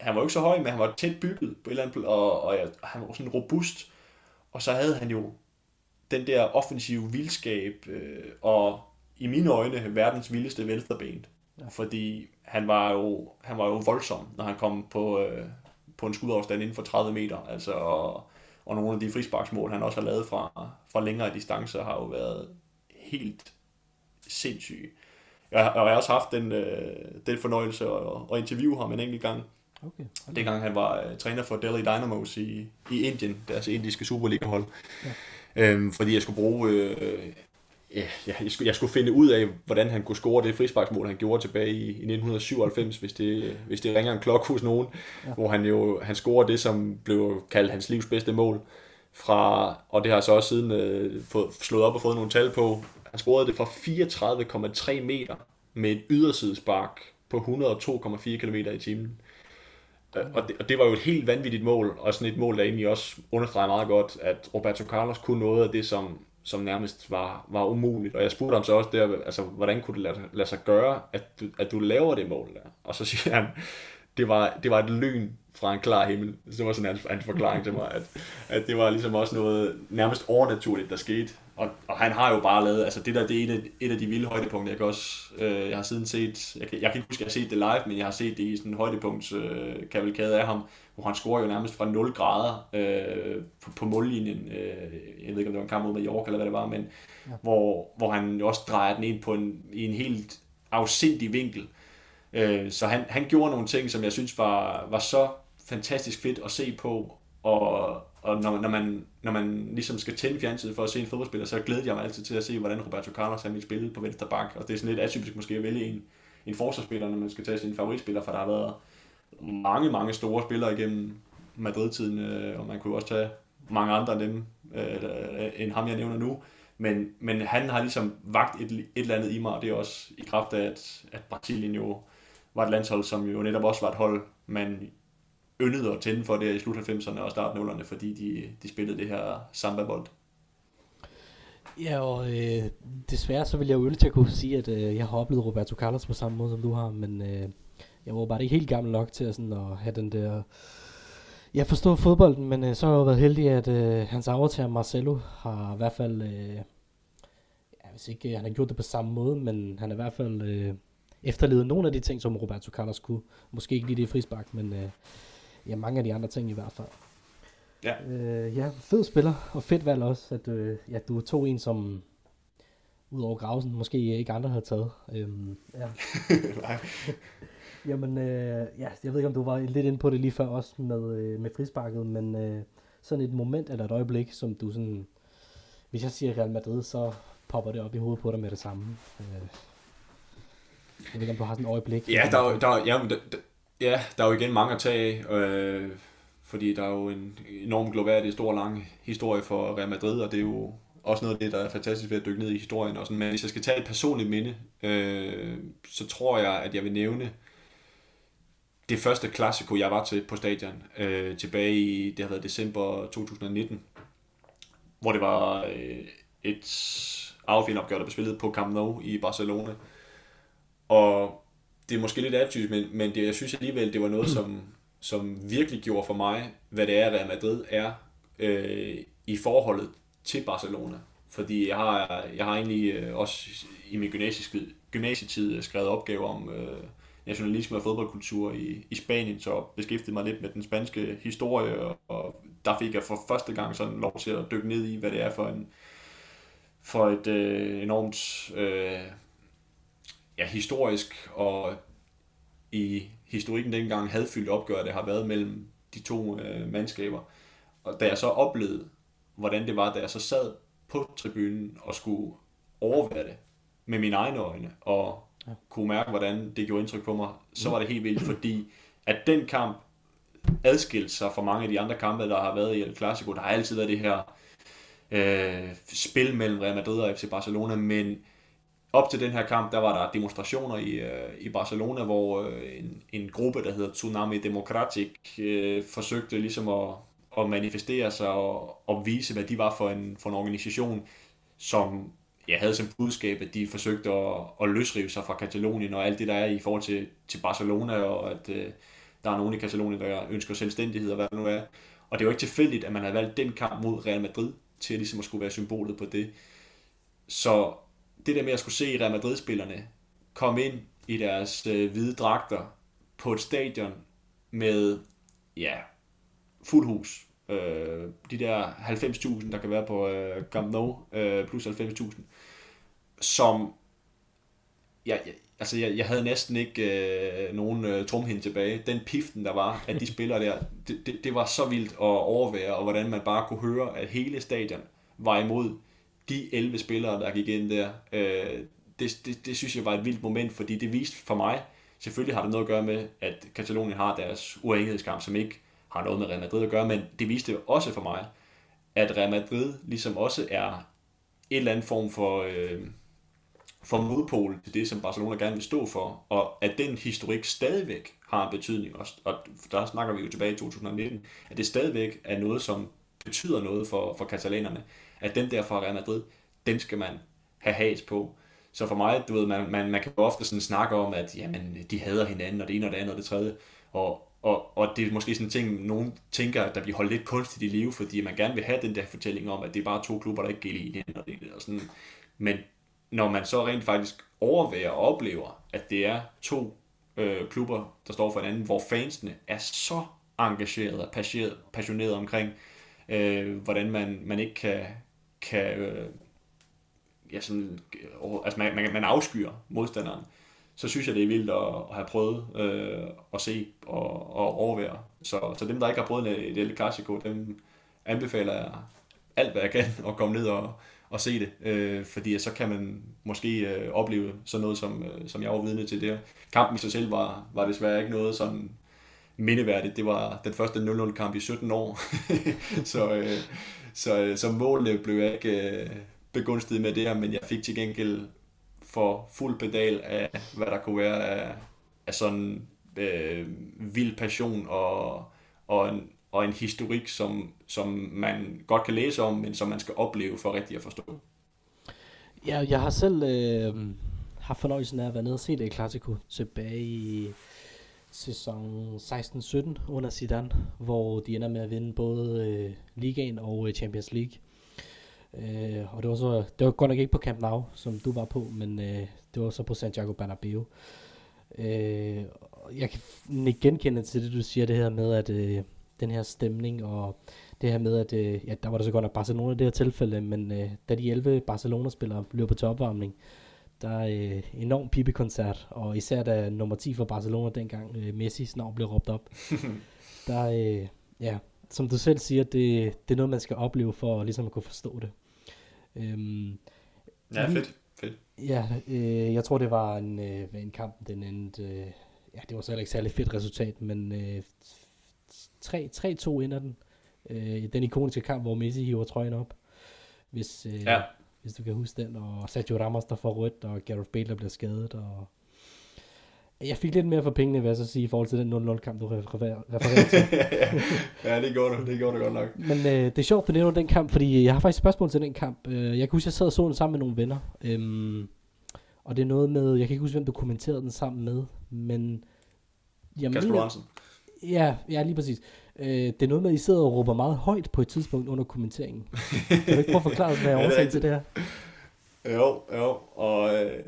han var jo ikke så høj, men han var tæt bygget på et eller andet, og, og ja, han var sådan robust. Og så havde han jo den der offensive vildskab, øh, og i mine øjne verdens vildeste venstreben. Ja. Fordi han var, jo, han var jo voldsom, når han kom på, øh, på en skudafstand inden for 30 meter. Altså, og, og nogle af de frisparksmål, han også har lavet fra, fra længere distancer, har jo været helt sindssyge. Jeg, og jeg har også haft den, øh, den fornøjelse at, at interviewe ham en enkelt gang. Okay, okay. Dengang han var uh, træner for Delhi Dynamos i, i Indien, deres indiske Superliga-hold. Ja. Øhm, fordi jeg skulle bruge... Øh, ja, jeg, skulle, jeg skulle finde ud af, hvordan han kunne score det frisparksmål, han gjorde tilbage i, i 1997, hvis det, hvis det ringer en klokke hos nogen, ja. hvor han jo han scorede det, som blev kaldt hans livs bedste mål. Fra, og det har så også siden øh, fået, slået op og fået nogle tal på. Han scorede det fra 34,3 meter med et ydersidespark på 102,4 km i timen. Øh, og det, og det var jo et helt vanvittigt mål, og sådan et mål, der egentlig også understreger meget godt, at Roberto Carlos kunne noget af det, som, som nærmest var, var umuligt. Og jeg spurgte ham så også der, altså, hvordan kunne det lade, lade sig gøre, at du, at du laver det mål der? Og så siger han, det var, det var et lyn fra en klar himmel. Så det var sådan hans, hans forklaring til mig, at, at det var ligesom også noget nærmest overnaturligt, der skete. Og, og han har jo bare lavet, altså det der, det er et af, et af de vilde højdepunkter, jeg kan også, øh, jeg har siden set, jeg kan, jeg kan ikke huske, at jeg har set det live, men jeg har set det i sådan en højdepunkts øh, kavalkade af ham, hvor han scorer jo nærmest fra 0 grader øh, på, på mållinjen. Øh, jeg ved ikke, om det var en kamp mod Mallorca eller hvad det var, men ja. hvor, hvor han jo også drejer den ind på en, i en helt afsindig vinkel. Øh, Øh, så han, han gjorde nogle ting, som jeg synes var, var så fantastisk fedt at se på, og, og når, når, man, når man ligesom skal tænde fjernsynet for at se en fodboldspiller, så glæder jeg mig altid til at se, hvordan Roberto Carlos han vil spille på venstre bak, og det er sådan lidt atypisk måske at vælge en, en forsvarsspiller, når man skal tage sin favoritspiller, for der har været mange, mange store spillere igennem Madrid-tiden, øh, og man kunne også tage mange andre end dem, øh, end ham jeg nævner nu, men, men han har ligesom vagt et, et eller andet i mig, og det er også i kraft af, at, at Brasilien jo var et landshold, som jo netop også var et hold, man yndede at tænde for det i slut 90'erne og start 0'erne, fordi de, de spillede det her samba-bold. Ja, og øh, desværre så vil jeg jo ønske til at kunne sige, at øh, jeg har oplevet Roberto Carlos på samme måde, som du har, men øh, jeg var bare ikke helt gammel nok til at, sådan, at have den der... Jeg forstår fodbolden, men øh, så har jeg jo været heldig, at øh, hans aftager Marcelo har i hvert fald... Øh, ja, hvis ikke øh, han har gjort det på samme måde, men han er i hvert fald øh, efterlevet nogle af de ting, som Roberto Carlos kunne. Måske ikke lige det frispark, men øh, ja, mange af de andre ting i hvert fald. Ja. Øh, ja, fed spiller, og fedt valg også, at øh, ja, du tog en, som udover Grausen måske ikke andre havde taget. Øhm, ja. Nej. Jamen, øh, ja, jeg ved ikke, om du var lidt inde på det lige før også med, øh, med frisparket, men øh, sådan et moment eller et øjeblik, som du sådan, hvis jeg siger Real Madrid, så popper det op i hovedet på dig med det samme. Øh, jeg ved ikke, om du har sådan et øjeblik. Ja, der, der, ja, der, der, Ja, der er jo igen mange at tage af, øh, fordi der er jo en enorm global, stor lang historie for Real Madrid, og det er jo også noget af det, der er fantastisk ved at dykke ned i historien. Og sådan. Men hvis jeg skal tage et personligt minde, øh, så tror jeg, at jeg vil nævne det første klassiko, jeg var til på stadion, øh, tilbage i, det har været december 2019, hvor det var øh, et affinopgør, der blev spillet på Camp Nou i Barcelona. Og det er måske lidt atypisk, men, men det, jeg synes alligevel, det var noget, som, som virkelig gjorde for mig, hvad det er, Real Madrid er øh, i forholdet til Barcelona. Fordi jeg har, jeg har egentlig øh, også i min gymnasietid øh, skrevet opgaver om øh, nationalisme og fodboldkultur i, i Spanien, så beskæftigede mig lidt med den spanske historie, og, og der fik jeg for første gang sådan lov til at dykke ned i, hvad det er for en for et øh, enormt øh, ja, historisk og i historikken dengang hadfyldt opgør, det har været mellem de to øh, mandskaber. Og da jeg så oplevede, hvordan det var, da jeg så sad på tribunen og skulle overvære det med mine egne øjne, og ja. kunne mærke, hvordan det gjorde indtryk på mig, så var det helt vildt, fordi at den kamp adskilt sig fra mange af de andre kampe, der har været i El Clasico. Der har altid været det her øh, spil mellem Real Madrid og FC Barcelona, men op til den her kamp, der var der demonstrationer i, øh, i Barcelona, hvor øh, en, en gruppe, der hedder Tsunami Democratic, øh, forsøgte ligesom at, at manifestere sig og, og vise, hvad de var for en, for en organisation, som jeg havde som budskab, at de forsøgte at, at løsrive sig fra Katalonien og alt det, der er i forhold til, til Barcelona, og at øh, der er nogen i Katalonien, der ønsker selvstændighed og hvad det nu er. Og det var ikke tilfældigt, at man havde valgt den kamp mod Real Madrid til ligesom at skulle være symbolet på det. Så det der med at skulle se Real Madrid-spillerne komme ind i deres øh, hvide dragter på et stadion med, ja, fuld hus. Øh, de der 90.000, der kan være på øh, Camp Nou, øh, plus 90.000, som, ja, ja, altså jeg, jeg havde næsten ikke øh, nogen øh, trumhinde tilbage. Den piften, der var, at de spillere der, det, det, det var så vildt at overvære, og hvordan man bare kunne høre, at hele stadion var imod de 11 spillere, der gik ind der. Øh, det, det, det synes jeg var et vildt moment, fordi det viste for mig, selvfølgelig har det noget at gøre med, at Katalonien har deres uafhængighedskamp, som ikke har noget med Real Madrid at gøre, men det viste også for mig, at Real Madrid ligesom også er en eller anden form for... Øh, for modpol til det, som Barcelona gerne vil stå for, og at den historik stadigvæk har en betydning, også, og der snakker vi jo tilbage i 2019, at det stadigvæk er noget, som betyder noget for, for katalanerne, at den der fra Real Madrid, den skal man have has på. Så for mig, du ved, man, man, man kan jo ofte sådan snakke om, at jamen, de hader hinanden, og det ene og det andet og det tredje, og, og, og det er måske sådan en ting, nogen tænker, at der bliver holdt lidt kunstigt i live, fordi man gerne vil have den der fortælling om, at det er bare to klubber, der ikke gælder i hinanden. og det og sådan. Men når man så rent faktisk overværer og oplever, at det er to øh, klubber, der står for hinanden, hvor fansene er så engagerede og passioneret omkring, øh, hvordan man, man ikke kan, kan øh, ja, sådan, altså man, man, man afskyer modstanderen, så synes jeg, det er vildt at, at have prøvet øh, at se og, og overvære. Så, så dem, der ikke har prøvet et El Clasico, dem anbefaler jeg alt, hvad jeg kan, at komme ned og, og se det, øh, fordi så kan man måske øh, opleve sådan noget, som, øh, som jeg var vidne til der. Kampen i sig selv var, var desværre ikke noget sådan mindeværdigt. Det var den første 0-0-kamp i 17 år, så, øh, så, øh, så målet blev jeg ikke øh, begunstiget med det her, men jeg fik til gengæld for fuld pedal af, hvad der kunne være af, af sådan øh, vild passion og, og en, og en historik, som, som man godt kan læse om, men som man skal opleve for rigtig at forstå. Ja, jeg har selv øh, haft fornøjelsen af at være nede og se det klassiko tilbage i sæson 16-17 under Zidane, hvor de ender med at vinde både øh, ligaen og øh, Champions League. Øh, og det var så det var godt nok ikke på Camp Nou, som du var på, men øh, det var så på Santiago Bernabeu. Øh, jeg kan ikke genkende til det, du siger, det her med, at øh, den her stemning, og det her med, at øh, ja, der var der så godt nok Barcelona i det her tilfælde, men øh, da de 11 Barcelona-spillere løber til opvarmning, der er øh, enorm pibekoncert, og især da nummer 10 for Barcelona dengang, øh, Messi's navn blev råbt op, der, øh, ja, som du selv siger, det, det er noget, man skal opleve for ligesom at kunne forstå det. Øhm, ja, fedt. fedt. Ja, øh, jeg tror, det var en, øh, en kamp, den endte, øh, ja, det var så heller ikke særlig fedt resultat, men øh, 3-2 ender den. Øh, den ikoniske kamp, hvor Messi hiver trøjen op. Hvis, øh, ja. Hvis du kan huske den. Og Sergio Ramos, der får rødt, og Gareth Bale, der bliver skadet. Og jeg fik lidt mere for pengene, vil jeg så sige, i forhold til den 0-0-kamp, du refererer til. ja, det gjorde du, det gjorde du godt nok. Men øh, det er sjovt, du nævner den kamp, fordi jeg har faktisk spørgsmål til den kamp. Øh, jeg kan huske, jeg sad og så den sammen med nogle venner. Øhm, og det er noget med, jeg kan ikke huske, hvem du kommenterede den sammen med, men... Jeg Kasper mener, Ja, ja, lige præcis. Øh, det er noget med, at I sidder og råber meget højt på et tidspunkt under kommenteringen. kan du ikke prøve at forklare, hvad er årsagen til det her? Jo, jo, og øh,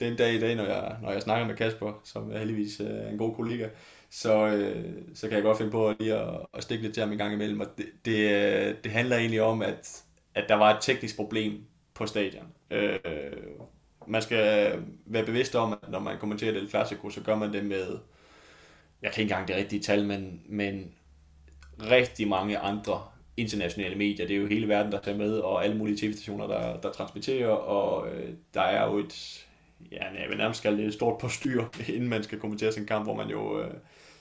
den dag i dag, når jeg, når jeg snakker med Kasper, som er heldigvis øh, en god kollega, så, øh, så kan jeg godt finde på lige at, at stikke lidt til ham en gang imellem. Og det, det, øh, det handler egentlig om, at, at der var et teknisk problem på stadion. Øh, man skal være bevidst om, at når man kommenterer det Clasico, så gør man det med jeg kan ikke engang det rigtige tal, men, men rigtig mange andre internationale medier. Det er jo hele verden, der tager med, og alle mulige tv-stationer, der, der transmitterer, og øh, der er jo et, ja, jeg vil nærmest kalde det et stort på styr, inden man skal kommentere sin kamp, hvor man jo øh,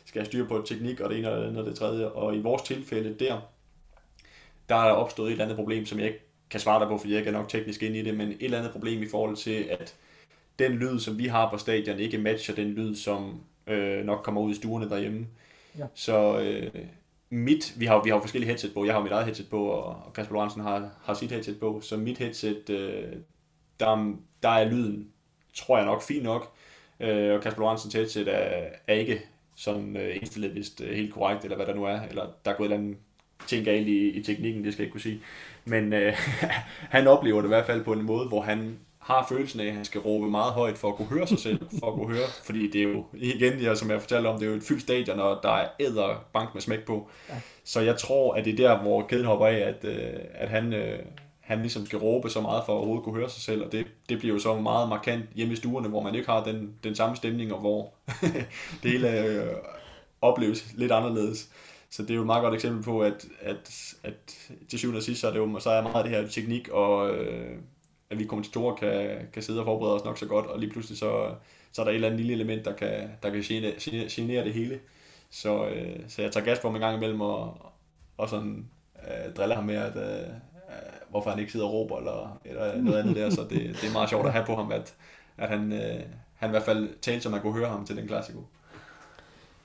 skal have styr på teknik og det ene og det andet og det tredje. Og i vores tilfælde der, der er opstået et eller andet problem, som jeg ikke kan svare dig på, fordi jeg ikke er nok teknisk ind i det, men et eller andet problem i forhold til, at den lyd, som vi har på stadion, ikke matcher den lyd, som øh, nok kommer ud i stuerne derhjemme. Ja. Så øh, mit, vi har, vi har forskellige headset på, jeg har mit eget headset på, og, og Kasper Lorentzen har, har sit headset på, så mit headset, øh, der, der er lyden, tror jeg nok, fint nok, øh, og Kasper Lorentzens headset er, er ikke sådan øh, indstillet vist øh, helt korrekt, eller hvad der nu er, eller der er gået et eller andet ting galt i, i teknikken, det skal jeg ikke kunne sige. Men øh, han oplever det i hvert fald på en måde, hvor han har følelsen af, at han skal råbe meget højt for at kunne høre sig selv, for at kunne høre, fordi det er jo, igen, ja, som jeg fortalte om, det er jo et fyldt stadion, og der er æder bank med smæk på. Ja. Så jeg tror, at det er der, hvor kæden hopper af, at, øh, at han, øh, han ligesom skal råbe så meget for at overhovedet kunne høre sig selv, og det, det bliver jo så meget markant hjemme i stuerne, hvor man ikke har den, den samme stemning, og hvor det hele øh, opleves lidt anderledes. Så det er jo et meget godt eksempel på, at, at, at til syvende og sidst, så er, det jo, så er meget det her teknik, og øh, at vi kommentatorer kan, kan sidde og forberede os nok så godt, og lige pludselig så, så er der et eller andet lille element, der kan, der kan genere, genere det hele. Så, øh, så jeg tager gas på ham en gang imellem, og, og sådan øh, driller ham med, at øh, hvorfor han ikke sidder og råber, eller, eller noget andet der, så det, det er meget sjovt at have på ham, at, at han, øh, han i hvert fald talte, så man kunne høre ham til den klassiko.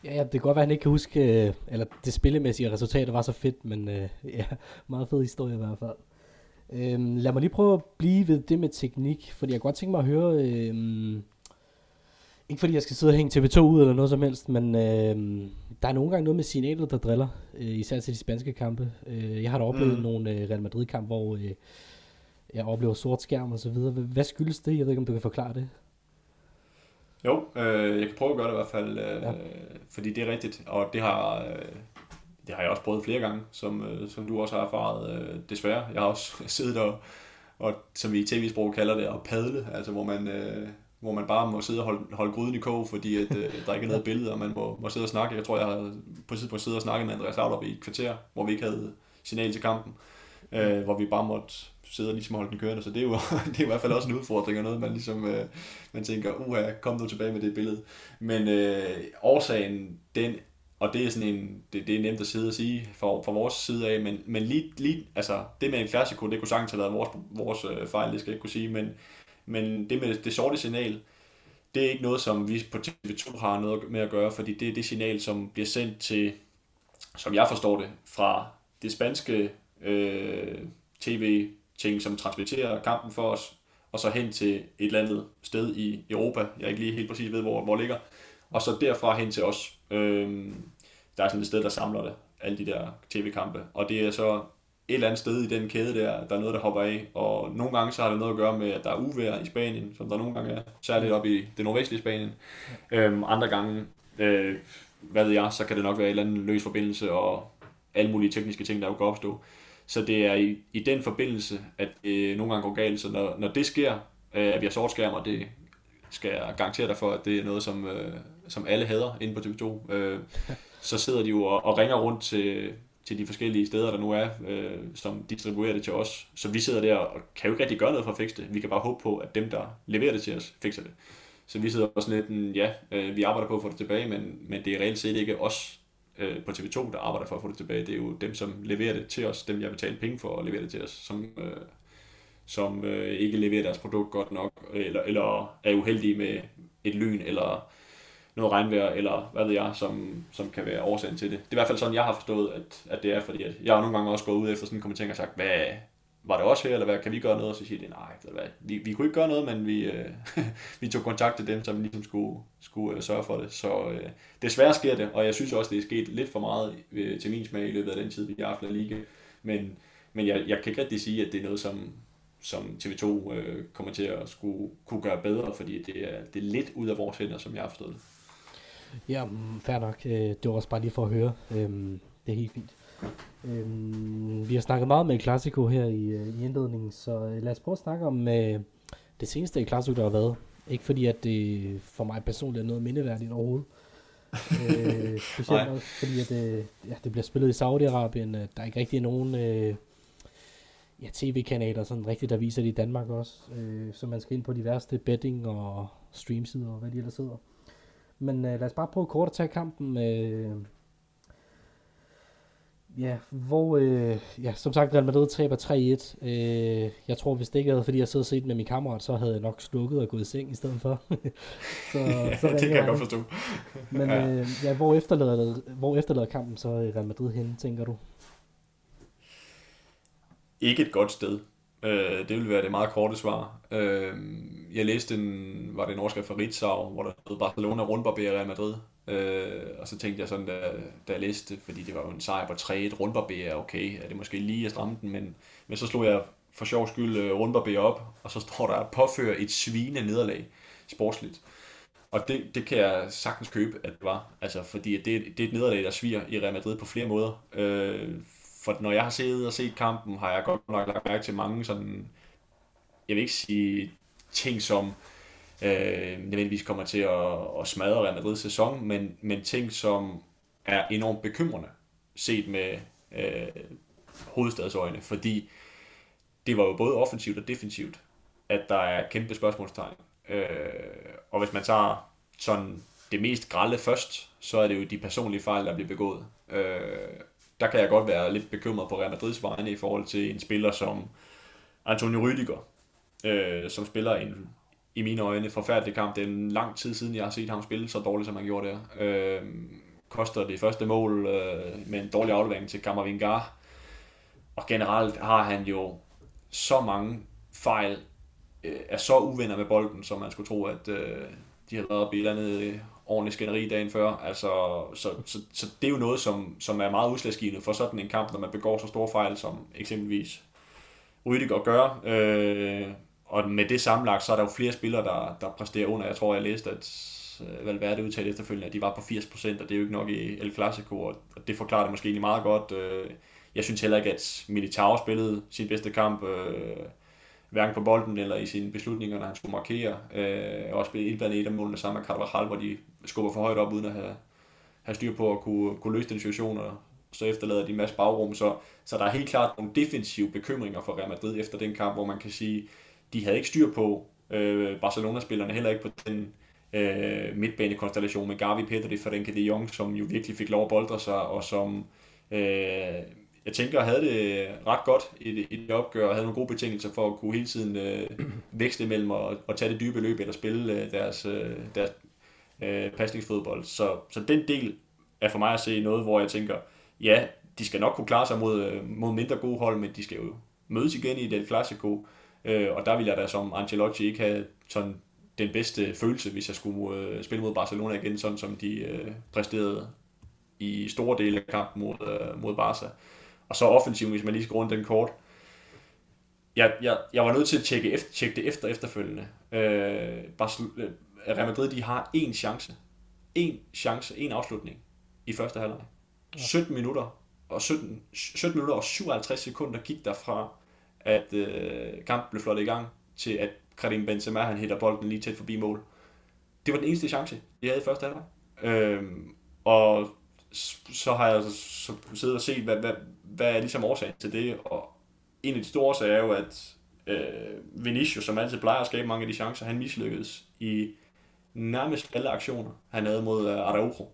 Ja, ja, det kan godt være, at han ikke kan huske, øh, eller det spillemæssige resultat var så fedt, men øh, ja, meget fed historie i hvert fald. Øhm, lad mig lige prøve at blive ved det med teknik, fordi jeg godt tænke mig at høre, øhm, ikke fordi jeg skal sidde og hænge TV2 ud eller noget som helst, men øhm, der er nogle gange noget med signalet, der driller, øh, især til de spanske kampe. Øh, jeg har da oplevet mm. nogle øh, Real Madrid-kampe, hvor øh, jeg oplever sort skærm og så videre. Hvad skyldes det? Jeg ved ikke, om du kan forklare det. Jo, øh, jeg kan prøve at gøre det i hvert fald, øh, ja. fordi det er rigtigt, og det har, øh, det har jeg også prøvet flere gange, som, øh, som du også har erfaret, øh, desværre. Jeg har også siddet og, og som vi i tv-sprog kalder det, at padle, altså hvor man, øh, hvor man bare må sidde og holde, holde gryden i kog, fordi at, øh, der ikke er noget billede, og man må, må sidde og snakke. Jeg tror, jeg har på tidspunkt siddet og snakket med Andreas Laudrup i et kvarter, hvor vi ikke havde signal til kampen, øh, hvor vi bare måtte sidde og ligesom holde den kørende, så det er jo, det er i hvert fald også en udfordring, og noget man ligesom, øh, man tænker, uha, kom nu tilbage med det billede. Men øh, årsagen, den og det er sådan en, det, det er nemt at sidde og sige fra, fra vores side af, men, men lige, lige, altså det med en klassiko, det kunne sagtens have været vores, vores øh, fejl, det skal jeg ikke kunne sige, men, men det med det sorte signal, det er ikke noget, som vi på TV2 har noget med at gøre, fordi det er det signal, som bliver sendt til, som jeg forstår det, fra det spanske øh, tv-ting, som transmitterer kampen for os, og så hen til et eller andet sted i Europa, jeg ikke lige helt præcis ved, hvor, hvor ligger, og så derfra hen til os. Øh, der er sådan et sted, der samler det, alle de der tv-kampe. Og det er så et eller andet sted i den kæde der, der er noget, der hopper af. Og nogle gange så har det noget at gøre med, at der er uvejr i Spanien, som der nogle gange er, særligt op i det nordvestlige Spanien. Øhm, andre gange, øh, hvad ved jeg, så kan det nok være en eller anden løs forbindelse og alle mulige tekniske ting, der jo kan opstå. Så det er i, i den forbindelse, at det nogle gange går galt. Så når, når det sker, øh, at vi har sortskærm, og det skal jeg garantere dig for, at det er noget, som, øh, som alle hader inde på TV2. Øh, så sidder de jo og, og ringer rundt til, til de forskellige steder, der nu er, øh, som distribuerer det til os. Så vi sidder der og kan jo ikke rigtig gøre noget for at fikse det. Vi kan bare håbe på, at dem, der leverer det til os, fikser det. Så vi sidder også lidt, mm, ja, øh, vi arbejder på at få det tilbage, men, men det er reelt set ikke os øh, på TV2, der arbejder for at få det tilbage. Det er jo dem, som leverer det til os, dem jeg betaler penge for at levere det til os, som, øh, som øh, ikke leverer deres produkt godt nok, eller, eller er uheldige med et lyn, eller noget regnvejr, eller hvad ved jeg, som, som kan være årsagen til det. Det er i hvert fald sådan, jeg har forstået, at, at det er, fordi at jeg har nogle gange også gået ud efter sådan en kommentar og sagt, hvad, var det også her, eller hvad, kan vi gøre noget? Og så siger de, nej, hvad, vi, vi kunne ikke gøre noget, men vi, øh, vi tog kontakt til dem, som ligesom skulle, skulle øh, sørge for det. Så øh, desværre sker det, og jeg synes også, det er sket lidt for meget øh, til min smag i løbet af den tid, vi har haft Liga. Men, men jeg, jeg kan ikke rigtig sige, at det er noget, som, som TV2 øh, kommer til at skulle kunne gøre bedre, fordi det er, det er lidt ud af vores hænder, som jeg har forstået det. Ja, mm, fair nok. Øh, det var også bare lige for at høre. Øhm, det er helt fint. Øhm, vi har snakket meget med Classico her i, øh, i indledningen, så øh, lad os prøve at snakke om det seneste Classico, der har været. Ikke fordi, at det for mig personligt er noget mindeværdigt overhovedet. øh, specielt også fordi, at det, ja, det bliver spillet i Saudi-Arabien. Der er ikke rigtig nogen... Øh, ja, tv-kanaler, sådan rigtigt, der viser det i Danmark også. Øh, så man skal ind på de værste betting og streamsider og hvad de ellers hedder. Men øh, lad os bare prøve kort at tage kampen. Øh, ja, hvor, øh, ja, som sagt, Real Madrid taber 3-1. Øh, jeg tror, hvis det ikke havde, fordi jeg sidder og set med min kammerat, så havde jeg nok slukket og gået i seng i stedet for. så, ja, så det kan jeg godt forstå. Men ja. Øh, ja, hvor, efterlader, hvor efterlader kampen så Real Madrid hen, tænker du? Ikke et godt sted. Øh, det vil være det meget korte svar. Øh, jeg læste en, var det en overskrift fra Ritzau, hvor der stod Barcelona rundbarberer Real Madrid. Øh, og så tænkte jeg sådan, da, da jeg læste, fordi det var jo en sejr på 3-1, rundbarberer, okay, er det måske lige at stramme den, men, men så slog jeg for sjov skyld øh, rundbarberer op, og så står der, påføre et svine nederlag sportsligt. Og det, det kan jeg sagtens købe, at det var. Altså, fordi det, det er et nederlag, der sviger i Real Madrid på flere måder. Øh, for når jeg har siddet og set kampen, har jeg godt nok lagt mærke til mange sådan, jeg vil ikke sige ting som, øh, nødvendigvis kommer til at, at smadre Real Madrid sæson, men, men ting, som er enormt bekymrende set med øh, hovedstadsøjne, fordi det var jo både offensivt og defensivt, at der er kæmpe spørgsmålstegn. Øh, og hvis man tager sådan det mest grælde først, så er det jo de personlige fejl, der bliver begået. Øh, der kan jeg godt være lidt bekymret på Real Madrids vegne i forhold til en spiller som Antonio Rüdiger, øh, som spiller en i mine øjne forfærdelig kamp. Det er en lang tid siden, jeg har set ham spille så dårligt, som han gjorde der. Øh, koster det første mål øh, med en dårlig aflevering til Kammervingar. Og generelt har han jo så mange fejl, øh, er så uvenner med bolden, som man skulle tro, at øh, de har været op i et eller andet ordentligt skænderi dagen før. Altså, så, så, så, det er jo noget, som, som er meget udslagsgivende for sådan en kamp, når man begår så store fejl, som eksempelvis Rydiger gør. Øh, og med det sammenlagt, så er der jo flere spillere, der, der præsterer under. Jeg tror, jeg læste, at øh, Valverde udtalte efterfølgende, at de var på 80%, og det er jo ikke nok i El Clasico, og det forklarer det måske egentlig meget godt. Øh, jeg synes heller ikke, at Militao spillede sin bedste kamp, øh, hverken på bolden eller i sine beslutninger, når han skulle markere. Øh, også blev indblandet i et af målene sammen med Carvajal, hvor de skubber for højt op, uden at have, have styr på at kunne, kunne løse den situation, og så efterlader de en masse bagrum. Så, så der er helt klart nogle defensive bekymringer for Real Madrid efter den kamp, hvor man kan sige, de havde ikke styr på øh, Barcelona-spillerne, heller ikke på den øh, midtbanekonstellation med Gavi, Pedri, Frenkie de Jong, som jo virkelig fik lov at boldre sig, og som øh, jeg tænker havde det ret godt i i det opgør, og havde nogle gode betingelser for at kunne hele tiden øh, vækste mellem og, og tage det dybe løb, eller spille øh, deres, øh, deres øh, pasningsfodbold. Så, så den del er for mig at se noget, hvor jeg tænker, ja, de skal nok kunne klare sig mod, øh, mod mindre gode hold, men de skal jo mødes igen i det Clasico, Øh, og der ville jeg da som Ancelotti ikke have sådan den bedste følelse, hvis jeg skulle øh, spille mod Barcelona igen, sådan som de øh, præsterede i store dele af kampen mod, øh, mod Barca. Og så offensivt, hvis man lige skal rundt den kort. Jeg, jeg, jeg var nødt til at tjekke, efter, tjekke det efter efterfølgende. Øh, Barcelona, øh, Real Madrid, de har én chance. En chance, en afslutning i første halvleg. 17 minutter og 17, 17 minutter og 57 sekunder gik der fra at øh, kampen blev flot i gang, til at Karim Benzema han hætter bolden lige tæt forbi mål. Det var den eneste chance, jeg havde i første halvleg. Øhm, og så har jeg så siddet og set, hvad, hvad, hvad er ligesom årsagen til det, og en af de store årsager er jo, at øh, Vinicius, som altid plejer at skabe mange af de chancer, han mislykkedes i nærmest alle aktioner, han havde mod øh, Araujo.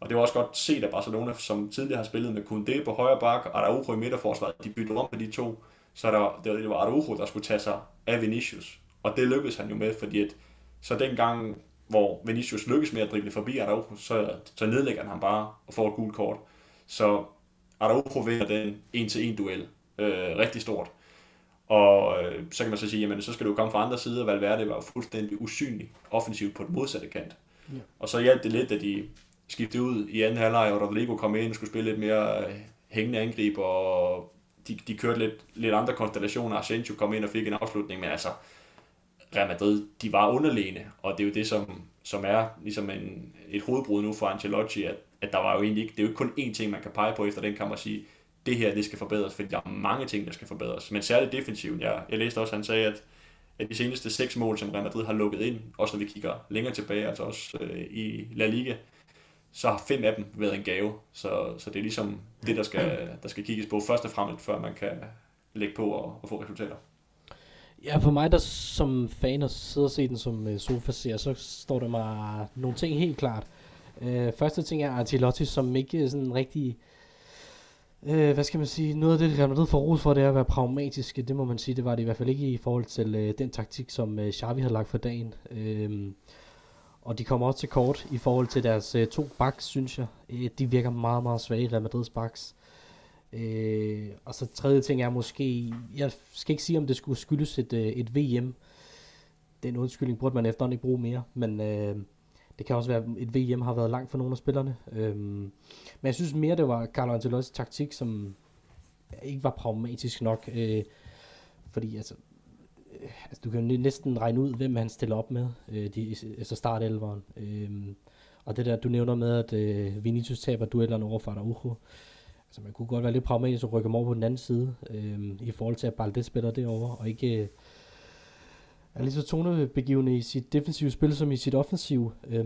Og det var også godt set af Barcelona, som tidligere har spillet med Koundé på højre bak, og Araujo i midterforsvaret. De byttede om på de to så der, det var Araujo, der skulle tage sig af Vinicius. Og det lykkedes han jo med, fordi at, så dengang, hvor Vinicius lykkedes med at drible forbi Araujo, så, så nedlægger han ham bare og får et gult kort. Så Araujo vinder den en-til-en duel øh, rigtig stort. Og øh, så kan man så sige, jamen så skal du komme fra andre sider, Valverde var fuldstændig usynlig offensivt på den modsatte kant. Ja. Og så hjalp det lidt, at de skiftede ud i anden halvleg, og Rodrigo kom ind og skulle spille lidt mere øh, hængende angreb, og de, de kørte lidt, lidt andre konstellationer. Asensio kom ind og fik en afslutning, men altså, Real Madrid, de var underlegne, og det er jo det, som, som er ligesom en, et hovedbrud nu for Ancelotti, at, at der var jo egentlig ikke, det er jo ikke kun én ting, man kan pege på efter den kamp og sige, det her, det skal forbedres, fordi der er mange ting, der skal forbedres, men særligt defensivt. Jeg, jeg læste også, at han sagde, at, at de seneste seks mål, som Real Madrid har lukket ind, også når vi kigger længere tilbage, altså også øh, i La Liga, så har fem af dem været en gave. Så, så det er ligesom det, der skal, der skal kigges på først og fremmest, før man kan, lægge på og, og få resultater. Ja, for mig, der som fan og sidder og ser den som øh, sofa ser, så står der mig nogle ting helt klart. Øh, første ting er Artilotti, som ikke sådan rigtig... Øh, hvad skal man sige? Noget af det, Real Madrid får ros for, det er at være pragmatiske. Det må man sige, det var det i hvert fald ikke i forhold til øh, den taktik, som øh, Xavi havde lagt for dagen. Øh, og de kommer også til kort i forhold til deres øh, to backs, synes jeg. Øh, de virker meget, meget svage, Real Madrids backs. Øh, og så tredje ting er måske, jeg skal ikke sige, om det skulle skyldes et, øh, et VM. Den undskyldning burde man efterhånden ikke bruge mere, men øh, det kan også være, at et VM har været langt for nogle af spillerne. Øh, men jeg synes mere, det var Carlo Ancelotti's taktik, som ikke var pragmatisk nok. Øh, fordi altså, øh, altså, du kan næsten regne ud, hvem han stiller op med, øh, de, altså startelveren. Øh, og det der, du nævner med, at øh, Vinicius taber duellerne over for Araujo altså man kunne godt være lidt pragmatisk og rykke dem over på den anden side, øh, i forhold til at Balde spiller derovre, og ikke øh, er lige så tonebegivende i sit defensive spil som i sit offensiv. Øh,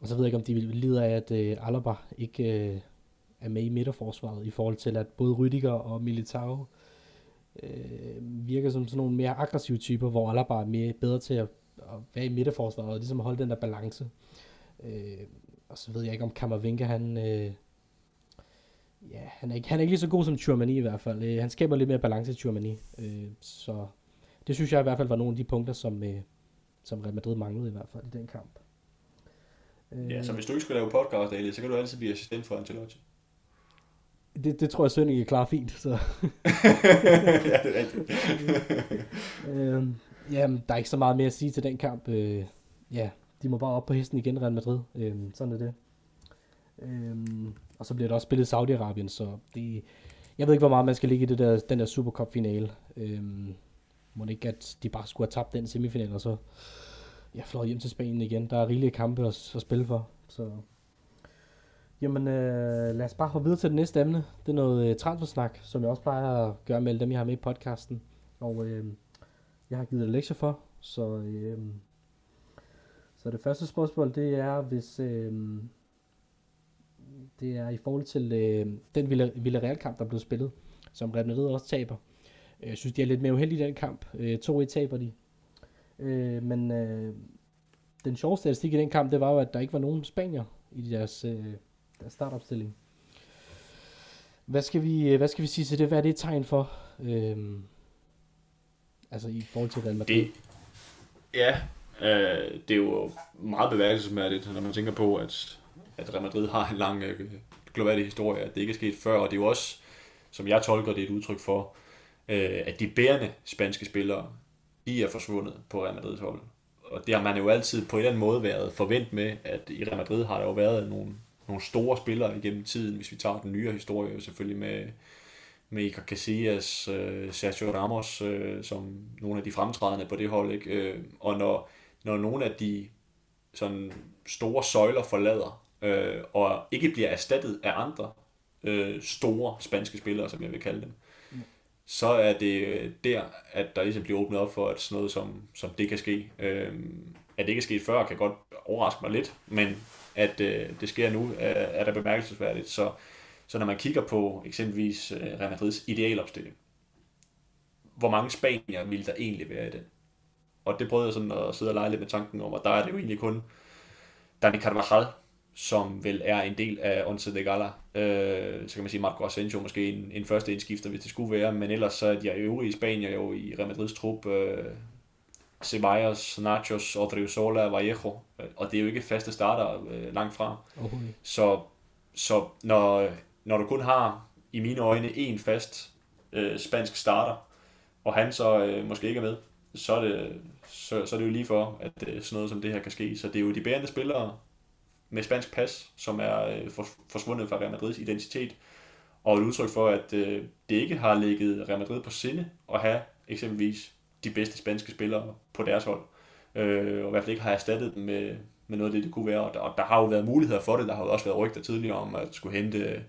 og så ved jeg ikke, om de lider af, at øh, Alaba ikke øh, er med i midterforsvaret, i forhold til, at både Rydiger og Militao øh, virker som sådan nogle mere aggressive typer, hvor Alaba er mere bedre til at, at være i midterforsvaret, og ligesom holde den der balance. Øh, og så ved jeg ikke, om Kammervinke, han... Øh, ja, han er, ikke, han er ikke lige så god som Tchouamani i hvert fald. Øh, han skaber lidt mere balance til Tchouamani. Øh, så det synes jeg i hvert fald var nogle af de punkter, som, øh, som Real Madrid manglede i hvert fald i den kamp. Øh, ja, så hvis du ikke skulle lave podcast, Ali, så kan du altid blive assistent for Ancelotti. Det, det tror jeg Sønning er klar fint. Så. ja, det er rigtigt. øh, jamen, der er ikke så meget mere at sige til den kamp. Øh, ja, de må bare op på hesten igen, Real Madrid. Øh, sådan er det. Øh, og så bliver der også spillet Saudi-Arabien, så det, jeg ved ikke, hvor meget man skal ligge i det der, den der Supercup-finale. Øhm, må det ikke, at de bare skulle have tabt den semifinal, og så ja, fløjet hjem til Spanien igen. Der er rigelige kampe at, at spille for. Så. Jamen, øh, lad os bare hoppe videre til det næste emne. Det er noget øh, transfersnak, som jeg også plejer at gøre med alle dem, jeg har med i podcasten. Og øh, jeg har givet dig lektier for, så, øh, så det første spørgsmål, det er, hvis, øh, det er i forhold til øh, den Villarreal-kamp, der blev spillet, som Real Madrid også taber. Øh, jeg synes, de er lidt mere uheldige i den kamp. Øh, 2-1 taber de. Øh, men øh, den sjove statistik i den kamp, det var jo, at der ikke var nogen spanier i deres, øh, deres startopstilling. Hvad skal, vi, øh, hvad skal vi sige til det? Hvad er det et tegn for? Øhm, altså i forhold til Real Madrid? Det, ja, øh, det er jo meget beværkelsesmærdigt, når man tænker på, at at Real Madrid har en lang øh, global historie, at det ikke er sket før, og det er jo også, som jeg tolker det, et udtryk for, øh, at de bærende spanske spillere, de er forsvundet på Real Madrids hold. Og det har man jo altid på en eller anden måde været forvent med, at i Real Madrid har der jo været nogle, nogle store spillere igennem tiden, hvis vi tager den nyere historie, selvfølgelig med, med Iker Casillas, øh, Sergio Ramos, øh, som nogle af de fremtrædende på det hold. Ikke? Øh, og når, når nogle af de sådan store søjler forlader øh, og ikke bliver erstattet af andre øh, store spanske spillere, som jeg vil kalde dem, mm. så er det der, at der ligesom bliver åbnet op for, at sådan noget som, som det kan ske. Øh, at det ikke er sket før, kan godt overraske mig lidt, men at øh, det sker nu, er, er der bemærkelsesværdigt. Så, så når man kigger på eksempelvis øh, Real Madrids idealopstilling, hvor mange spanier vil der egentlig være i den? Og det prøvede jeg sådan at sidde og lege lidt med tanken om, og der er det jo egentlig kun Dani Carvajal, som vel er en del af Once de Gala. Øh, så kan man sige, Marco Asensio måske en, en første indskifter, hvis det skulle være, men ellers så er de øvrige i Spanien jo i Real Madrids trup, øh, Ceballos, Nachos, Odriozola, Vallejo, og det er jo ikke faste starter øh, langt fra. Okay. Så, så når, når du kun har, i mine øjne, en fast øh, spansk starter, og han så øh, måske ikke er med, så er, det, så, så er det jo lige for, at øh, sådan noget som det her kan ske. Så det er jo de bærende spillere, med spansk pas, som er øh, forsvundet fra Real Madrids identitet, og et udtryk for, at øh, det ikke har ligget Real Madrid på sinde at have eksempelvis de bedste spanske spillere på deres hold, øh, og i hvert fald ikke har erstattet dem med, med noget af det, det kunne være, og der, og der har jo været muligheder for det, der har jo også været rygter tidligere om at skulle hente øh,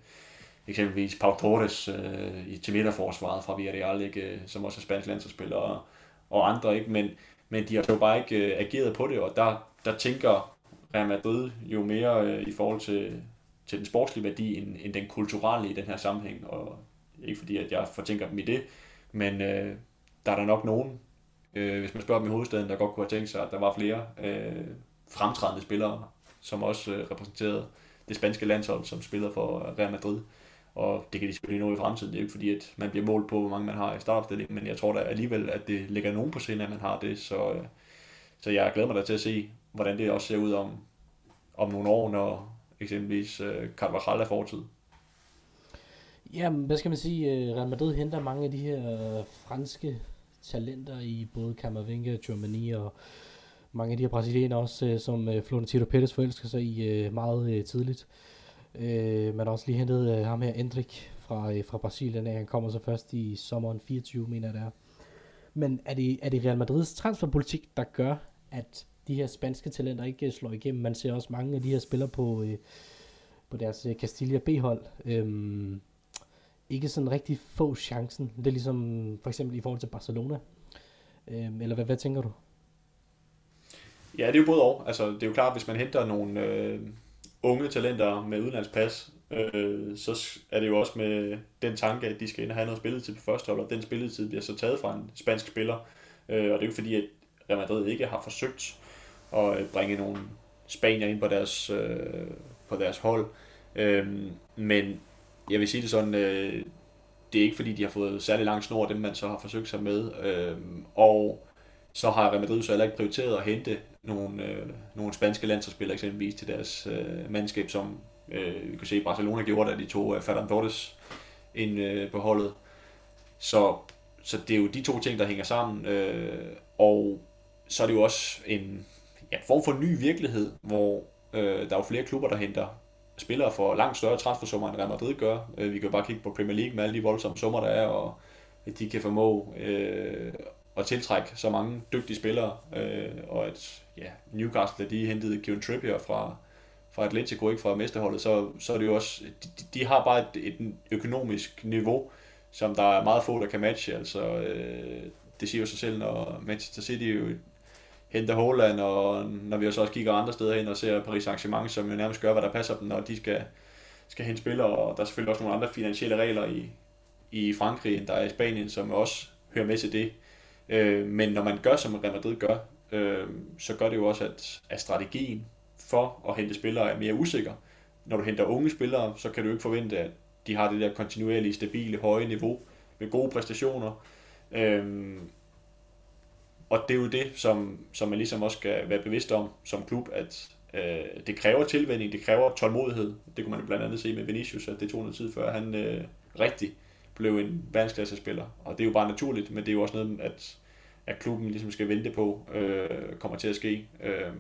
eksempelvis Pau Torres øh, i til midterforsvaret fra Villarreal, ikke, øh, som også er spansk landsholdsspiller, og, og andre, ikke? Men, men de har jo bare ikke øh, ageret på det, og der, der tænker Real Madrid jo mere øh, i forhold til, til den sportslige værdi, end, end den kulturelle i den her sammenhæng. Og Ikke fordi, at jeg fortænker dem i det, men øh, der er der nok nogen, øh, hvis man spørger dem i hovedstaden, der godt kunne have tænkt sig, at der var flere øh, fremtrædende spillere, som også øh, repræsenterede det spanske landshold, som spiller for Real Madrid. Og det kan de selvfølgelig nå i fremtiden. Det er jo ikke fordi, at man bliver målt på, hvor mange man har i startopstillingen, men jeg tror da alligevel, at det ligger nogen på scenen, at man har det. Så, øh, så jeg glæder mig da til at se, hvordan det også ser ud om, om nogle år, når eksempelvis øh, Carvajal er fortid. Jamen, hvad skal man sige? Øh, Real Madrid henter mange af de her franske talenter i både Camavinga, Germany og mange af de her brasilianere også, øh, som øh, Florentino Pérez forelsker sig i øh, meget øh, tidligt. Man har også lige hentet ham her, Endrik, fra, fra Brasilien. Han kommer så først i sommeren 24, mener jeg det er. Men er det, er det Real Madrids transferpolitik, der gør, at de her spanske talenter ikke øh, slår igennem? Man ser også mange af de her spillere på, øh, på deres øh, Castilla B-hold. Øhm, ikke sådan rigtig få chancen. Det er ligesom for eksempel i forhold til Barcelona. Øhm, eller hvad, hvad tænker du? Ja, det er jo både og. Altså, det er jo klart, hvis man henter nogle øh, unge talenter med udenlandspas, øh, så er det jo også med den tanke, at de skal ind og have noget spilletid på første hold, og den spilletid bliver så taget fra en spansk spiller. Øh, og det er jo fordi, at Real Madrid ikke har forsøgt at øh, bringe nogle spanier ind på deres, øh, på deres hold. Øhm, men jeg vil sige det sådan, øh, det er ikke fordi, de har fået særlig lang snor, dem man så har forsøgt sig med. Øhm, og så har Real Madrid så heller ikke prioriteret at hente nogle, øh, nogle spanske landsholdsspillere eksempelvis til deres øh, mandskab, som øh, vi kan se Barcelona gjorde, da de tog øh, Ferran Torres ind øh, på holdet. Så, så det er jo de to ting, der hænger sammen. Øh, og så er det jo også en ja, form for ny virkelighed, hvor øh, der er jo flere klubber, der henter spillere for langt større transfersummer, end Real Madrid gør. Øh, vi kan jo bare kigge på Premier League med alle de voldsomme summer, der er, og at de kan formå øh, at tiltrække så mange dygtige spillere, øh, og at ja, Newcastle, de hentede Kieran Trippier fra, fra Atletico, ikke fra mesterholdet, så, så er det jo også, de, de har bare et, et økonomisk niveau, som der er meget få, der kan matche. Altså, øh, det siger jo sig selv, når Manchester City jo hente Holland, og når vi også kigger andre steder hen og ser Paris Saint-Germain, som jo nærmest gør, hvad der passer dem, når de skal, skal hente spillere, og der er selvfølgelig også nogle andre finansielle regler i, i Frankrig, end der er i Spanien, som også hører med til det. Øh, men når man gør, som Real Madrid gør, øh, så gør det jo også, at, at strategien for at hente spillere er mere usikker. Når du henter unge spillere, så kan du ikke forvente, at de har det der kontinuerlige, stabile, høje niveau med gode præstationer. Øh, og det er jo det, som, som man ligesom også skal være bevidst om som klub, at øh, det kræver tilvænding, det kræver tålmodighed. Det kunne man jo blandt andet se med Vinicius, at det tog noget tid før han øh, rigtig blev en verdensklassespiller. Og det er jo bare naturligt, men det er jo også noget, at, at klubben ligesom skal vente på, øh, kommer til at ske. Øh,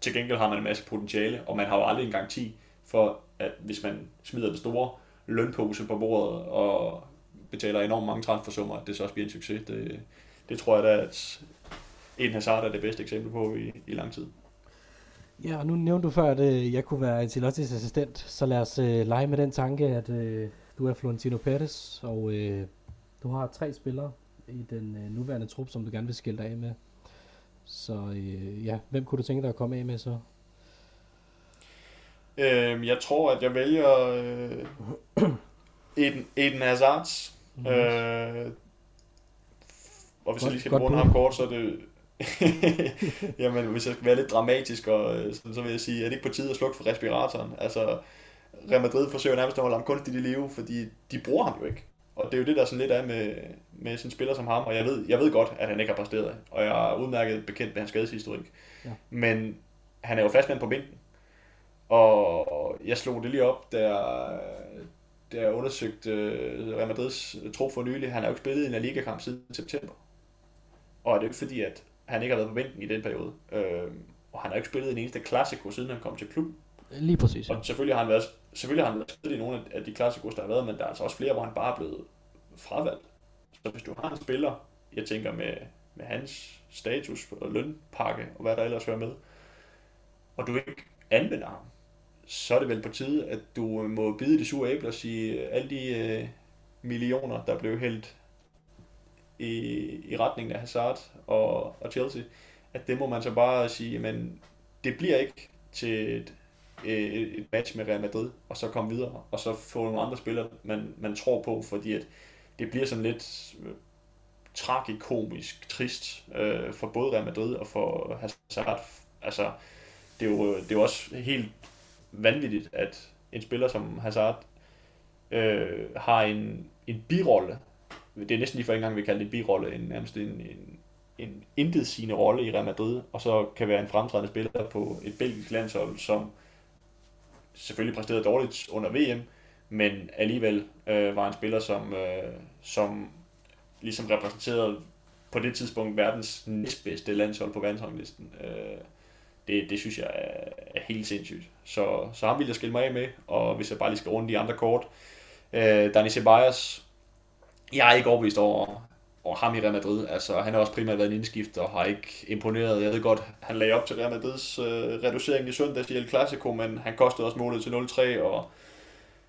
til gengæld har man en masse potentiale, og man har jo aldrig en garanti for, at hvis man smider den store lønpose på bordet og betaler enormt mange transfersummer, at det så også bliver en succes. Det, det tror jeg da, at Eden Hazard er det bedste eksempel på i, i lang tid. Ja, og nu nævnte du før, at øh, jeg kunne være Ancelottis assistent, så lad os øh, lege med den tanke, at øh, du er Florentino Perez, og øh, du har tre spillere i den øh, nuværende trup, som du gerne vil skille dig af med. Så øh, ja, hvem kunne du tænke dig at komme af med så? Øhm, jeg tror, at jeg vælger øh, Eden, Eden Hazard. Mm-hmm. Øh, og hvis godt, jeg lige skal bruge ham kort, så er det... Jamen, hvis jeg skal være lidt dramatisk, og, øh, så, så vil jeg sige, er det ikke på tide at slukke for respiratoren? Altså, Real Madrid forsøger nærmest at holde ham kunstigt i live, fordi de bruger ham jo ikke. Og det er jo det, der sådan lidt er med, med sin spiller som ham, og jeg ved, jeg ved godt, at han ikke har præsteret, og jeg er udmærket bekendt med hans skadeshistorik. Ja. Men han er jo fastmand på bænken. Og jeg slog det lige op, da jeg, da jeg undersøgte Real Madrids trup for nylig. Han har jo ikke spillet i en Liga-kamp siden september. Og det er jo ikke fordi, at han ikke har været på bænken i den periode. Øh, og han har ikke spillet en eneste klassiko, siden han kom til klubben. Lige præcis, ja. Og selvfølgelig har han været, selvfølgelig har han været i nogle af de klassikos, der har været, men der er altså også flere, hvor han bare er blevet fravalgt. Så hvis du har en spiller, jeg tænker med, med hans status og lønpakke og hvad der ellers hører med, og du ikke anvender ham, så er det vel på tide, at du må bide det sure æble og sige, alle de øh, millioner, der blev hældt i, i retningen af Hazard og, og Chelsea, at det må man så bare sige, men det bliver ikke til et et match med Real Madrid, og så komme videre, og så få nogle andre spillere, man, man tror på, fordi at det bliver sådan lidt øh, tragikomisk trist øh, for både Real Madrid og for Hazard. Altså, det er jo, det er jo også helt vanvittigt, at en spiller som Hazard øh, har en, en birolle. Det er næsten lige for engang, vi kalder det en birolle, en, nærmest en, en, en intetsigende rolle i Real Madrid, og så kan være en fremtrædende spiller på et belgisk landshold, som selvfølgelig præsterede dårligt under VM, men alligevel øh, var en spiller, som, øh, som ligesom repræsenterede på det tidspunkt verdens næstbedste landshold på verdensranglisten. Øh, det, det synes jeg er, er helt sindssygt. Så, så ham vil jeg skille mig af med, og hvis jeg bare lige skal runde de andre kort. Øh, Dani Ceballos, jeg er ikke overbevist over, over ham i Real Madrid. Altså, han har også primært været en indskift og har ikke imponeret. Jeg ved godt, han lagde op til Real Madrids øh, reducering i søndags i El Clasico, men han kostede også målet til 0-3, og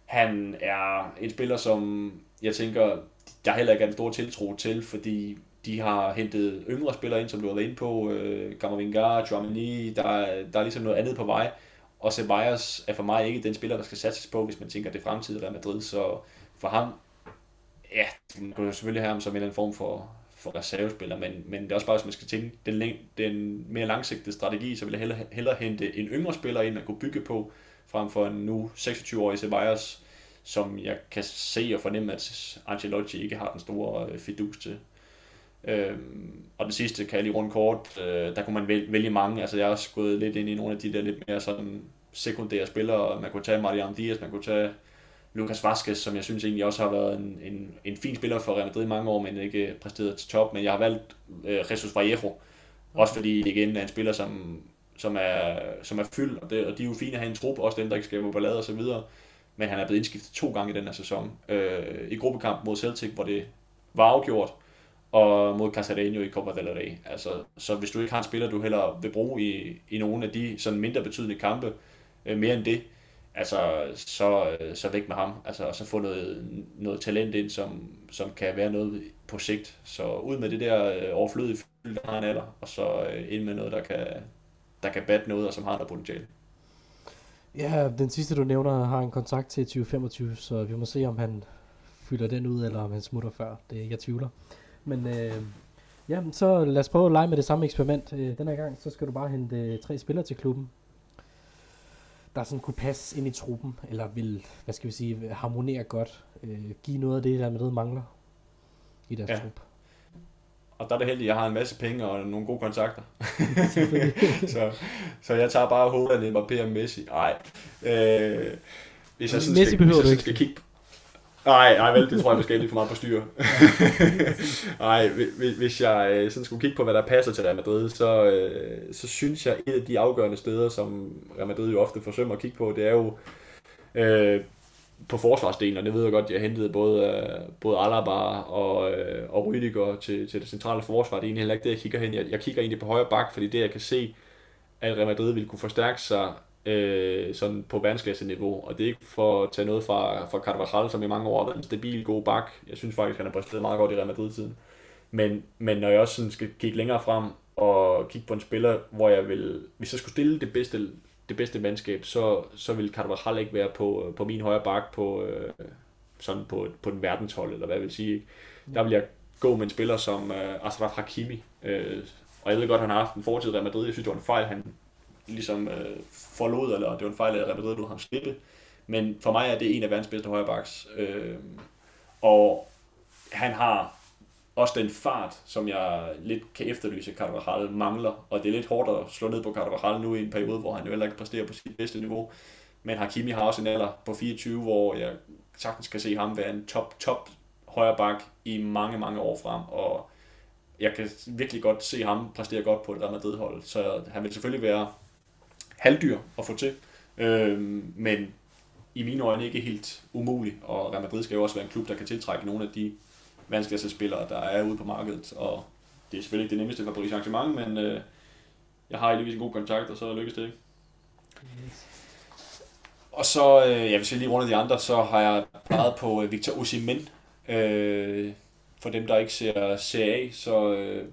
han er en spiller, som jeg tænker, der heller ikke er en stor tiltro til, fordi de har hentet yngre spillere ind, som du har været inde på, øh, Gamavinga, Chouamini, der, der er ligesom noget andet på vej, og Ceballos er for mig ikke den spiller, der skal satses på, hvis man tænker det fremtidige Real Madrid, så for ham, ja, man kunne selvfølgelig have ham som en eller anden form for, for reservespiller, men, men det er også bare, hvis man skal tænke den, den mere langsigtede strategi, så vil jeg hellere, hellere hente en yngre spiller ind, man kunne bygge på, frem for en nu 26-årig Ceballos, som jeg kan se og fornemme, at Ancelotti ikke har den store øh, fidus til. Øhm, og det sidste kan jeg lige rundt kort, øh, der kunne man vælge, vælge mange, altså jeg er også gået lidt ind i nogle af de der lidt mere sådan sekundære spillere, man kunne tage Mariano Diaz, man kunne tage Lucas Vazquez, som jeg synes egentlig også har været en, en, en fin spiller for Real Madrid i mange år, men ikke præsteret til top, men jeg har valgt øh, Jesus Vallejo, også fordi igen er en spiller, som, som er, som er fyldt, og, det, og de er jo fine at have en trup, også dem, der ikke skal ballade og så videre, men han er blevet indskiftet to gange i den her sæson. Øh, I gruppekamp mod Celtic, hvor det var afgjort, og mod Casareño i Copa del Rey. Altså, så hvis du ikke har en spiller, du heller vil bruge i, i nogle af de sådan mindre betydende kampe, øh, mere end det, altså, så, øh, så væk med ham. Altså, og så få noget, noget talent ind, som, som kan være noget på sigt. Så ud med det der øh, overflødige fyld, der har en alder, og så øh, ind med noget, der kan, der kan batte noget, og som har noget potentiale. Ja, den sidste du nævner har en kontakt til 2025, så vi må se, om han fylder den ud, eller om han smutter før. Det jeg tvivler. Men øh, ja, så lad os prøve at lege med det samme eksperiment. Øh, den her gang, så skal du bare hente øh, tre spillere til klubben, der sådan kunne passe ind i truppen, eller vil, hvad skal vi sige, harmonere godt, øh, give noget af det, der med mangler i deres ja. trup. Og der er det heldigt, at jeg har en masse penge og nogle gode kontakter. så, så jeg tager bare Holland, Mbappé og Messi. Nej. Øh, hvis jeg sådan Messi skal, hvis jeg sådan skal kigge Nej, nej vel, det tror jeg måske lige for meget på styr. Nej, hvis jeg øh, sådan skulle kigge på, hvad der passer til Real Madrid, så, øh, så synes jeg, et af de afgørende steder, som Real Madrid jo ofte forsømmer at kigge på, det er jo øh, på forsvarsdelen, og det ved jeg godt, jeg hentede både, øh, både Alaba og, og Rüdiger til, til det centrale forsvar. Det er egentlig heller ikke det, jeg kigger hen. Jeg, jeg kigger egentlig på højre bak, fordi det, jeg kan se, at Real Madrid vil kunne forstærke sig øh, sådan på verdensklasse-niveau. Og det er ikke for at tage noget fra, fra Carvajal, som i mange år har været en stabil, god bak. Jeg synes faktisk, han har præsteret meget godt i Real Madrid-tiden. Men, men når jeg også sådan skal kigge længere frem og kigge på en spiller, hvor jeg vil, hvis jeg skulle stille det bedste, det bedste mandskab, så, så vil Carvajal ikke være på, øh, på min højre bak på, øh, sådan på, på den verdenshold, eller hvad jeg vil sige. Der vil jeg gå med en spiller som øh, Ashraf Hakimi. Øh, og jeg ved godt, at han har haft en fortid i Real Madrid. Jeg synes, det var en fejl, han ligesom øh, forlod, eller det var en fejl at Real du ham slippe. Men for mig er det en af verdens bedste højrebacks. Øh, og han har også den fart, som jeg lidt kan efterlyse, Carvajal mangler. Og det er lidt hårdt at slå ned på Carvajal nu i en periode, hvor han jo heller ikke præsterer på sit bedste niveau. Men Hakimi har også en alder på 24, hvor jeg sagtens kan se ham være en top, top højre bak i mange, mange år frem. Og jeg kan virkelig godt se ham præstere godt på et Real Madrid-hold. Så han vil selvfølgelig være halvdyr at få til. Øh, men i mine øjne ikke helt umuligt, og Real Madrid skal jo også være en klub, der kan tiltrække nogle af de vanskeligste spillere, der er ude på markedet, og det er selvfølgelig ikke det nemmeste for Paris Saint-Germain, men øh, jeg har heldigvis en god kontakt, og så lykkes det ikke. Og så, øh, jeg hvis sige lige rundt de andre, så har jeg peget på øh, Victor Osimhen. Øh, for dem, der ikke ser CA, så øh,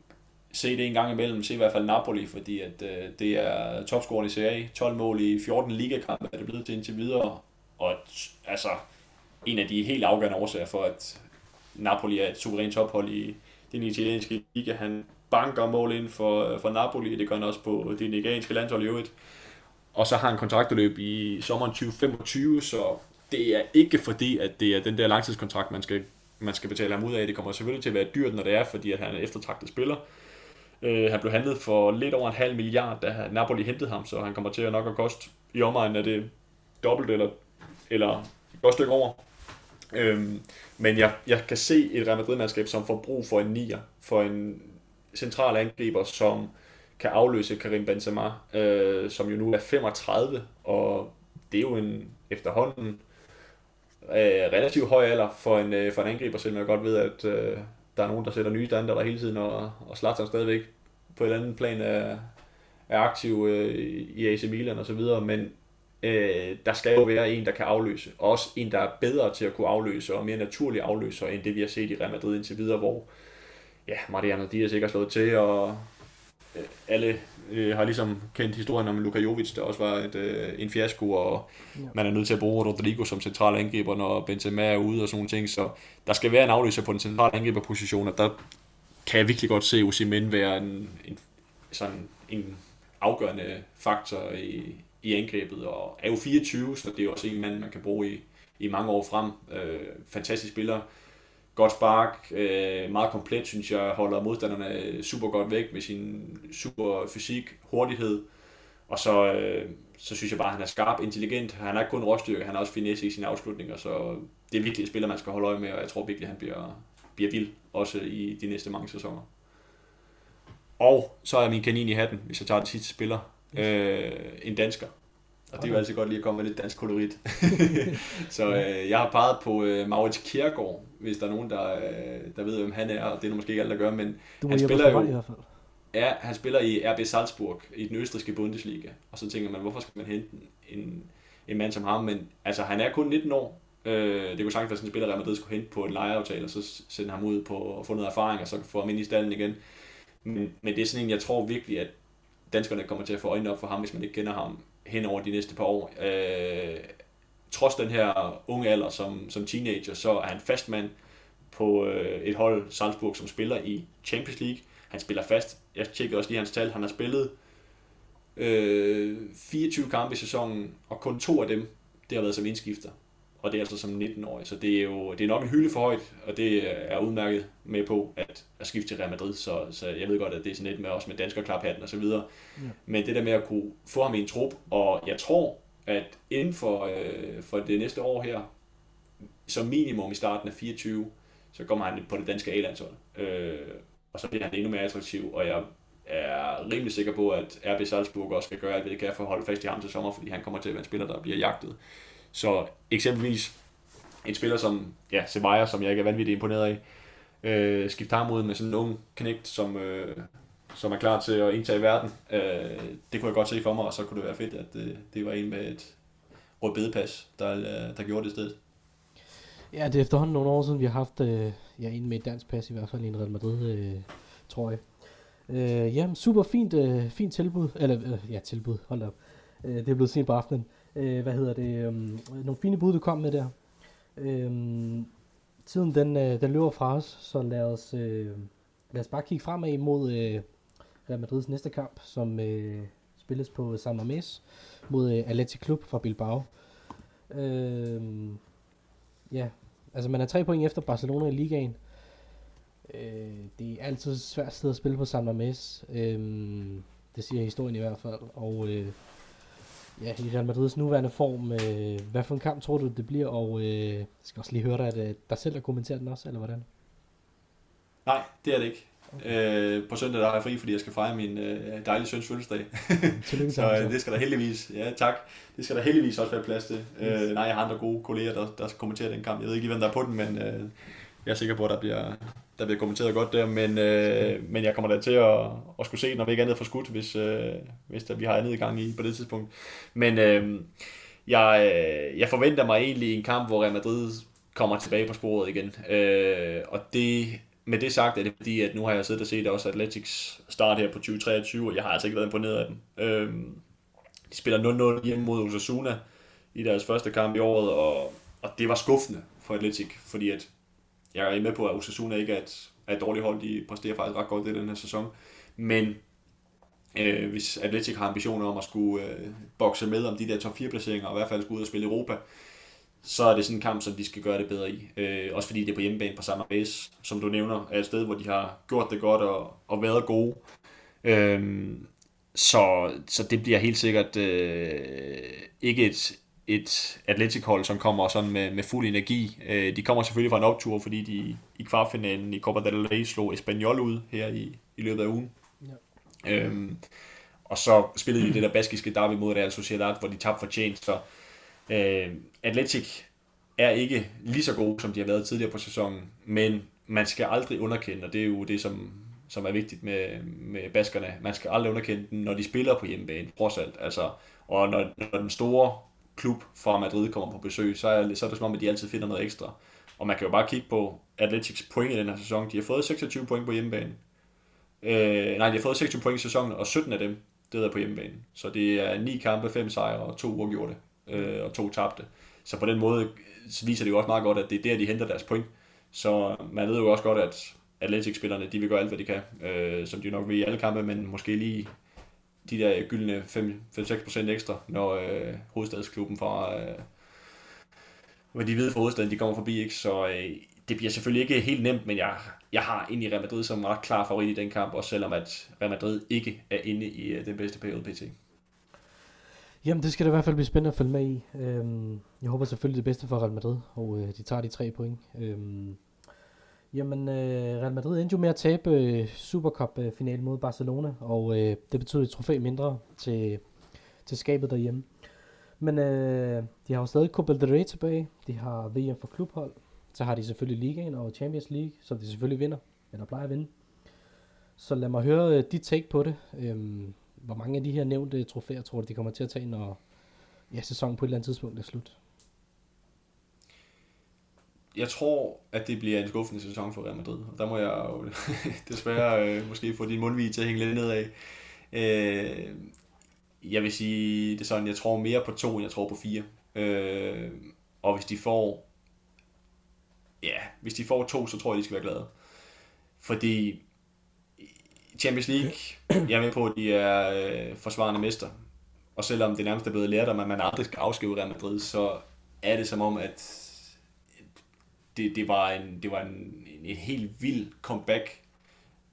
se det en gang imellem, se i hvert fald Napoli, fordi at, øh, det er topscoren i Serie A, 12 mål i 14 ligakampe er det blevet til indtil videre, og altså en af de helt afgørende årsager for, at Napoli er et suverænt tophold i den italienske liga. Han banker mål ind for, øh, for Napoli, det gør han også på det nigerianske landshold i øvrigt. Og så har han kontraktløb i sommeren 2025, så det er ikke fordi, at det er den der langtidskontrakt, man skal, man skal betale ham ud af. Det kommer selvfølgelig til at være dyrt, når det er, fordi at han er eftertragtet spiller. Øh, han blev handlet for lidt over en halv milliard, da Napoli hentede ham, så han kommer til at nok at koste i omegnen af det dobbelt eller, eller et godt stykke over. Øhm, men jeg, jeg kan se et Real Madrid-mandskab, som får brug for en nier, for en central angriber, som kan afløse Karim Benzema, øh, som jo nu er 35, og det er jo en efterhånden øh, relativt høj alder for en, øh, for en angriber, selvom jeg godt ved, at øh, der er nogen, der sætter nye standarder hele tiden, og, og Zlatan stadigvæk på et eller andet plan er, er aktiv øh, i AC Milan og så videre, men øh, der skal jo være en, der kan afløse. Også en, der er bedre til at kunne afløse, og mere naturlig afløser, end det vi har set i Real Madrid indtil videre, hvor ja, Mariano Diaz ikke har slået til, og alle øh, har ligesom kendt historien om Luka Jovic, der også var et, øh, en fiasko, og ja. man er nødt til at bruge Rodrigo som central angriber, når Benzema er ude og sådan nogle ting, så der skal være en afløser på den centrale angriberposition, og der kan jeg virkelig godt se Osimhen være en, en, sådan en afgørende faktor i, i angrebet, og er jo 24, så det er også en mand, man kan bruge i, i mange år frem. Øh, fantastisk spiller, godt spark, øh, meget komplet, synes jeg, holder modstanderne super godt væk med sin super fysik, hurtighed, og så, øh, så synes jeg bare, at han er skarp, intelligent, han er ikke kun råstyrke, han er også finesse i sine afslutninger, så det er virkelig et spiller, man skal holde øje med, og jeg tror virkelig, at han bliver, bliver vild, også i de næste mange sæsoner. Og så er min kanin i hatten, hvis jeg tager det sidste spiller, øh, en dansker. Og det er jo altid godt lige at komme med lidt dansk kolorit. så øh, jeg har peget på øh, Maurits Kjærgaard, hvis der er nogen, der, øh, der ved, hvem han er, og det er måske ikke alle, der gør, men du han spiller jo... I hvert fald. Ja, han spiller i RB Salzburg i den østrigske Bundesliga. Og så tænker man, hvorfor skal man hente en, en mand som ham? Men altså, han er kun 19 år. Øh, det kunne sagtens være sådan en spiller, Real Madrid skulle hente på en lejeaftale, og så sende ham ud på at få noget erfaring, og så få ham ind i stallen igen. Men, men det er sådan en, jeg tror virkelig, at danskerne kommer til at få øjnene op for ham, hvis man ikke kender ham hen over de næste par år. Øh, trods den her unge alder som, som teenager, så er han fast mand på øh, et hold, Salzburg, som spiller i Champions League. Han spiller fast. Jeg tjekkede også lige hans tal. Han har spillet øh, 24 kampe i sæsonen, og kun to af dem, det har været som indskifter. Og det er altså som 19-årig, så det er jo det er nok en hylde for højt, og det er udmærket med på at, at skifte til Real Madrid, så, så jeg ved godt, at det er sådan lidt med også med dansker klaphatten og så videre. Ja. Men det der med at kunne få ham i en trup, og jeg tror, at inden for, øh, for det næste år her, som minimum i starten af 24, så kommer han på det danske A-landshold. Øh, og så bliver han endnu mere attraktiv, og jeg er rimelig sikker på, at RB Salzburg også skal gøre alt, hvad det kan for at holde fast i ham til sommer, fordi han kommer til at være en spiller, der bliver jagtet. Så eksempelvis en spiller som ja, Sevilla, som jeg ikke er vanvittigt imponeret af, øh, skifte ham ud med sådan en ung knægt, som, øh, som er klar til at indtage verden. Øh, det kunne jeg godt se for mig, og så kunne det være fedt, at det, det var en med et rødt bedepas, der, øh, der gjorde det i stedet. Ja, det er efterhånden nogle år siden, vi har haft øh, ja, en med et dansk pas, i hvert fald i en Real Madrid, øh, tror jeg. Øh, ja, super fint, øh, fint tilbud, eller øh, ja, tilbud, hold op. Øh, det er blevet sent på aftenen. Øh, hvad hedder det? øh, nogle fine bud, du kom med der. Øh, tiden, den, øh, den løber fra os, så lad os, øh, lad os bare kigge fremad imod øh, Real Madrids næste kamp, som øh, spilles på San Mamés mod øh, Athletic Club fra Bilbao. Øh, ja, altså man er tre point efter Barcelona i ligaen. Øh, det er altid svært sted at spille på San Mamés. Øh, det siger historien i hvert fald. Og øh, ja, i Real Madrids nuværende form, øh, hvad for en kamp tror du, det bliver? Og øh, jeg skal også lige høre dig, at øh, dig selv har kommenteret den også, eller hvordan? Nej, det er det ikke. Okay. Øh, på søndag der har jeg fri, fordi jeg skal fejre min øh, dejlige søns fødselsdag. så øh, det skal der heldigvis, ja tak, det skal der heldigvis også være plads til. Yes. Øh, nej, jeg har andre gode kolleger, der, der skal kommentere den kamp. Jeg ved ikke lige, hvem der er på den, men øh, jeg er sikker på, at der bliver, der bliver kommenteret godt der, men, øh, men jeg kommer da til at, at skulle se, når vi ikke andet for skudt, hvis, øh, hvis der, vi har andet i gang i på det tidspunkt. Men øh, jeg, øh, jeg forventer mig egentlig en kamp, hvor Real Madrid kommer tilbage på sporet igen. Øh, og det med det sagt er det fordi, at nu har jeg siddet og set også Atletics start her på 2023, og jeg har altså ikke været imponeret af dem. Øh, de spiller 0-0 hjemme mod Osasuna i deres første kamp i året, og, og det var skuffende for Atletic, fordi at jeg er med på, at Osasuna ikke er et, er et dårligt hold. De præsterer faktisk ret godt i den her sæson. Men øh, hvis Atletic har ambitioner om at skulle øh, bokse med om de der top 4 placeringer, og i hvert fald skulle ud og spille Europa, så er det sådan en kamp, som de skal gøre det bedre i. Øh, også fordi det er på hjemmebane på samme base, som du nævner, er et sted, hvor de har gjort det godt og, og været gode. Øh, så, så det bliver helt sikkert øh, ikke et, et Atletic-hold, som kommer sådan med, med fuld energi. Øh, de kommer selvfølgelig fra en optur, fordi de i kvartfinalen i Copa del Rey slog Espanyol ud her i, i løbet af ugen. Ja. Øhm, og så spillede de det der baskiske derby mod Real Sociedad, hvor de tabte fortjent. Så øh, Atletic er ikke lige så gode, som de har været tidligere på sæsonen, men man skal aldrig underkende, og det er jo det, som, som er vigtigt med, med baskerne, man skal aldrig underkende dem, når de spiller på hjemmebane, trods alt. Altså, og når, når den store klub fra Madrid kommer på besøg, så er, så er det som om, at de altid finder noget ekstra. Og man kan jo bare kigge på Atletics point i den her sæson. De har fået 26 point på hjemmebane. Øh, nej, de har fået 26 point i sæsonen, og 17 af dem, det er på hjemmebane. Så det er 9 kampe, 5 sejre og 2 uafgjorte, øh, og 2 tabte. Så på den måde så viser det jo også meget godt, at det er der, de henter deres point. Så man ved jo også godt, at Atletics-spillerne, de vil gøre alt, hvad de kan, øh, som de nok vil i alle kampe, men måske lige de der gyldne 5-6% ekstra, når øh, hovedstadsklubben fra, øh, hvor de ved fra hovedstaden, de kommer forbi, ikke? så øh, det bliver selvfølgelig ikke helt nemt, men jeg, jeg har egentlig Real Madrid som ret klar favorit i den kamp, også selvom at Real Madrid ikke er inde i øh, den bedste periode pt. Jamen, det skal da i hvert fald blive spændende at følge med i. Øhm, jeg håber selvfølgelig det bedste for Real Madrid, og øh, de tager de tre point. Øhm, Jamen, øh, Real Madrid endte jo med at tabe øh, Supercup-finalen mod Barcelona, og øh, det betød et trofæ mindre til, til skabet derhjemme. Men øh, de har jo stadig Copa del Rey tilbage, de har VM for klubhold, så har de selvfølgelig Ligaen og Champions League, som de selvfølgelig vinder, eller plejer at vinde. Så lad mig høre øh, dit take på det. Øhm, hvor mange af de her nævnte trofæer tror du, de kommer til at tage, når ja, sæsonen på et eller andet tidspunkt er slut? Jeg tror, at det bliver en skuffende sæson for Real Madrid. Og Der må jeg jo desværre øh, måske få din mundvig til at hænge lidt nedad. Øh, jeg vil sige det sådan, jeg tror mere på to, end jeg tror på fire. Øh, og hvis de får ja, hvis de får to, så tror jeg, de skal være glade. Fordi Champions League, jeg er med på, at de er øh, forsvarende mester. Og selvom det nærmest er blevet lært om, at man aldrig skal afskrive Real Madrid, så er det som om, at det, det var en, det var en, en, en helt vild comeback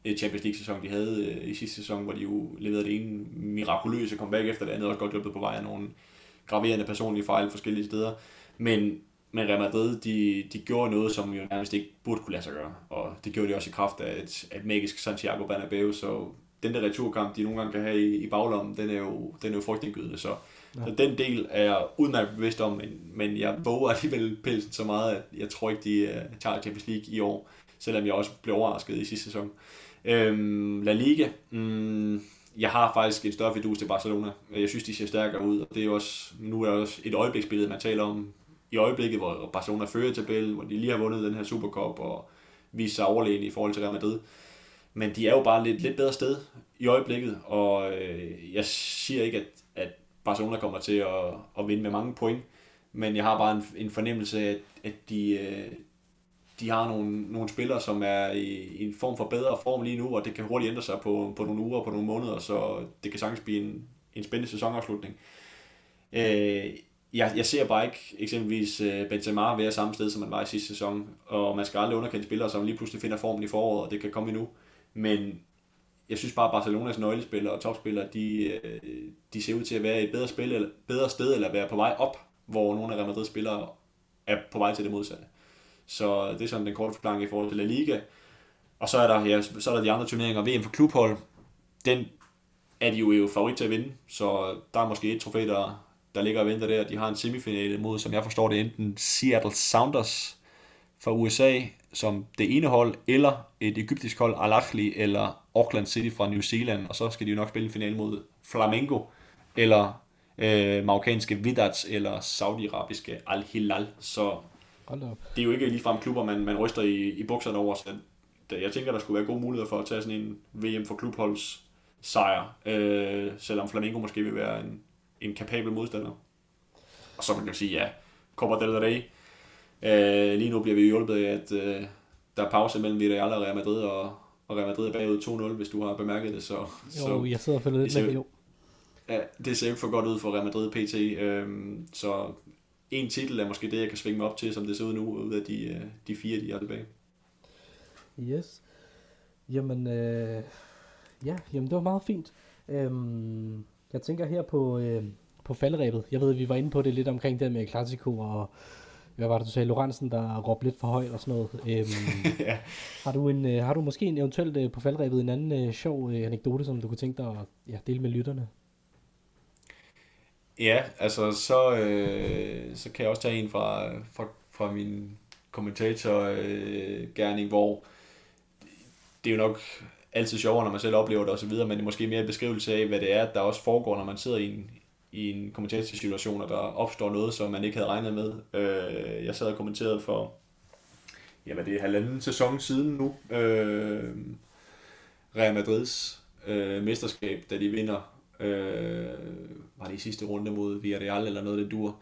øh, Champions League sæson, de havde øh, i sidste sæson, hvor de jo leverede det ene mirakuløse comeback efter det andet, også godt hjulpet på vej af nogle graverende personlige fejl forskellige steder. Men, men Real Madrid, de, de gjorde noget, som jo nærmest ikke burde kunne lade sig gøre, og det gjorde de også i kraft af et, et magisk Santiago Bernabeu, så den der returkamp, de nogle gange kan have i, i baglommen, den er jo, den er jo frygtindgydende, så Ja. Så den del er jeg udmærket bevidst om, men, men jeg våger alligevel pelsen så meget, at jeg tror ikke, de uh, tager Champions League i år, selvom jeg også blev overrasket i sidste sæson. Øhm, La Liga, mm, jeg har faktisk en større fidus til Barcelona. Jeg synes, de ser stærkere ud, og det er også, nu er det også et øjebliksbillede, man taler om i øjeblikket, hvor Barcelona fører tabellen, hvor de lige har vundet den her Supercup og vist sig overlegen i forhold til Real Madrid. Men de er jo bare lidt, lidt bedre sted i øjeblikket, og øh, jeg siger ikke, at Barcelona kommer til at, at vinde med mange point. Men jeg har bare en, en fornemmelse af, at, at de, øh, de har nogle, nogle spillere, som er i, i en form for bedre form lige nu, og det kan hurtigt ændre sig på, på nogle uger, på nogle måneder, så det kan sagtens blive en, en spændende sæsonafslutning. Øh, jeg, jeg ser bare ikke eksempelvis øh, Benzema være samme sted, som man var i sidste sæson, og man skal aldrig underkende spillere, som lige pludselig finder formen i foråret, og det kan komme endnu. Men jeg synes bare, at Barcelonas nøglespillere og topspillere, de, øh, de ser ud til at være et bedre, spil, eller, bedre sted, eller være på vej op, hvor nogle af Real Madrid spillere er på vej til det modsatte. Så det er sådan den korte forklaring i forhold til La Liga. Og så er der, ja, så er der de andre turneringer. VM for klubhold, den er de jo, jo favorit til at vinde, så der er måske et trofæ, der, der ligger og venter der. De har en semifinale mod, som jeg forstår det, enten Seattle Sounders fra USA, som det ene hold, eller et egyptisk hold, Al Ahly, eller Auckland City fra New Zealand, og så skal de jo nok spille en finale mod Flamengo, eller øh, marokkanske Vidats, eller saudiarabiske Al Hilal. Så det er jo ikke ligefrem klubber, man, man ryster i, i bukserne over, så jeg tænker, der skulle være gode muligheder for at tage sådan en VM for klubholds sejr, øh, selvom Flamengo måske vil være en, en kapabel modstander. Og så kan man jo sige, ja, Copa del Rey. Øh, lige nu bliver vi hjulpet af, at øh, der er pause mellem Villarreal og Real Madrid, og, og Real Madrid er bagud 2-0, hvis du har bemærket det. Så, Jo, så, jeg sidder og følger lidt med, jo. Ja, det ser ikke for godt ud for Real Madrid PT. Øhm, så en titel er måske det, jeg kan svinge mig op til, som det ser ud nu, ud af de, øh, de fire, de har tilbage. Yes. Jamen, øh, ja, jamen det var meget fint. Øhm, jeg tænker her på, øh, på falderæbet. Jeg ved, vi var inde på det lidt omkring det med Clasico, og hvad var det, du sagde, Lorentzen, der råbte lidt for højt og sådan noget. Øhm, ja. har, du en, øh, har du måske en eventuelt øh, på falderæbet en anden øh, sjov øh, anekdote, som du kunne tænke dig at ja, dele med lytterne? ja, altså så, øh, så kan jeg også tage en fra, fra, fra min kommentatorgærning, øh, gerning, hvor det er jo nok altid sjovere, når man selv oplever det osv., men det er måske mere en beskrivelse af, hvad det er, der også foregår, når man sidder i en, i en kommentatorsituation, og der opstår noget, som man ikke havde regnet med. Øh, jeg sad og kommenterede for, jamen det er halvanden sæson siden nu, øh, Real Madrids øh, mesterskab, da de vinder, øh, var det i sidste runde mod Villarreal eller noget, det dur,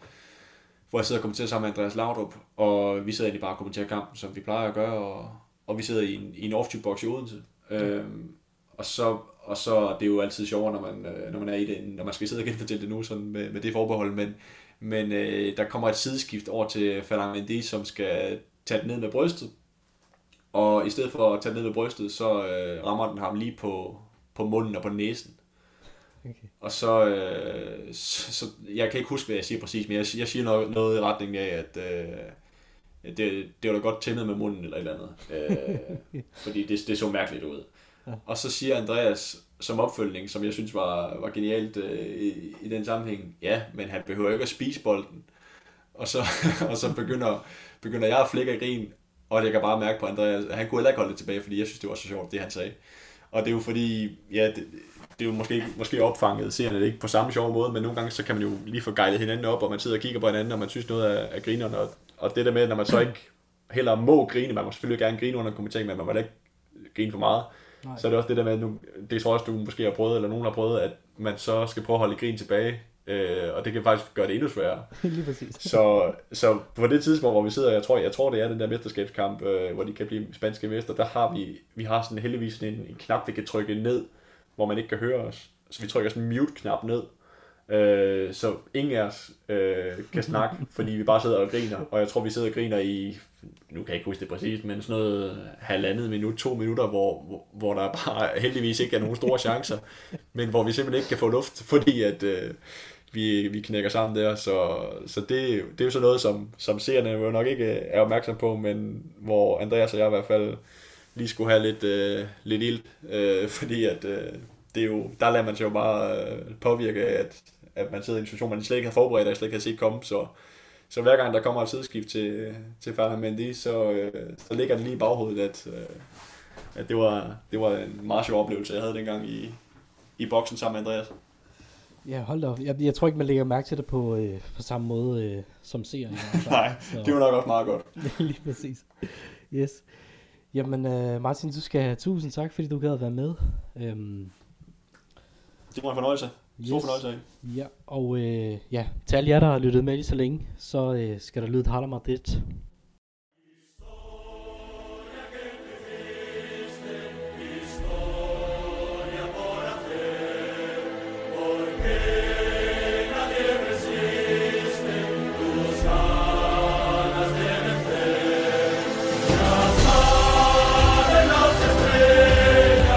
hvor jeg sidder og kommenterer sammen med Andreas Laudrup, og vi sidder egentlig bare og kommenterer kampen, som vi plejer at gøre, og, og vi sidder i en, i en off-box i Odense. Øhm, og så, og så det er jo altid sjovere, når man, øh, når man er i det, når man skal sidde og genfortælle det nu sådan med, med det forbehold, men, men øh, der kommer et sideskift over til Ferland Mendy, som skal tage den ned med brystet, og i stedet for at tage den ned med brystet, så øh, rammer den ham lige på, på munden og på næsen. Okay. Og så, øh, så, så, jeg kan ikke huske, hvad jeg siger præcis, men jeg, jeg siger noget, noget i retning af, at øh, det, det var da godt tæmmet med munden eller et eller andet. Øh, fordi det, det så mærkeligt ud. Ja. Og så siger Andreas som opfølgning, som jeg synes var, var genialt øh, i, i den sammenhæng, ja, men han behøver ikke at spise bolden. Og så, og så begynder, begynder jeg at flække af grin, og jeg kan bare mærke på Andreas, at han kunne heller ikke holde det tilbage, fordi jeg synes, det var så sjovt, det han sagde. Og det er jo fordi, ja, det, det er jo måske, måske opfanget, ser det ikke på samme sjove måde, men nogle gange så kan man jo lige få gejlet hinanden op, og man sidder og kigger på hinanden, og man synes noget af, af grinerne, og, og det der med, når man så ikke heller må grine, man må selvfølgelig gerne grine under en kommentering, men man må da ikke grine for meget, Nej. så er det også det der med, at nu, det tror jeg også, du måske har prøvet, eller nogen har prøvet, at man så skal prøve at holde grin tilbage, øh, og det kan faktisk gøre det endnu sværere. Lige præcis. Så, så på det tidspunkt, hvor vi sidder, jeg tror, jeg tror det er den der mesterskabskamp, øh, hvor de kan blive spanske mester, der har vi, vi har sådan heldigvis en, en knap, vi kan trykke ned, hvor man ikke kan høre os. Så vi trykker sådan en mute-knap ned, øh, så ingen af os øh, kan snakke, fordi vi bare sidder og griner. Og jeg tror, vi sidder og griner i, nu kan jeg ikke huske det præcis, men sådan noget halvandet minut, to minutter, hvor, hvor, hvor der bare heldigvis ikke er nogen store chancer, men hvor vi simpelthen ikke kan få luft, fordi at... Øh, vi, vi knækker sammen der, så, så det, det er jo sådan noget, som, som seerne jo nok ikke er opmærksom på, men hvor Andreas og jeg i hvert fald lige skulle have lidt, øh, lidt ild, øh, fordi at øh, det er jo, der lader man sig jo bare øh, påvirke af, at, at man sidder i en situation, man slet ikke har forberedt og slet ikke har set komme, så, så hver gang der kommer et sideskift til, til Ferdinand Mendy, så, øh, så ligger det lige i baghovedet, at, øh, at det, var, det var en meget sjov oplevelse, jeg havde dengang i, i boksen sammen med Andreas. Ja, hold da op. Jeg, jeg tror ikke, man lægger mærke til det på, øh, på samme måde øh, som ser. Nej, det var nok også meget godt. Lige præcis. Yes. Jamen, øh, Martin, du skal have tusind tak, fordi du gad at være med. Øhm, Det var en fornøjelse. Stor Yes. fornøjelse af. ja, og øh, ja, til alle jer, der har lyttet med lige så længe, så øh, skal der lyde et Madrid.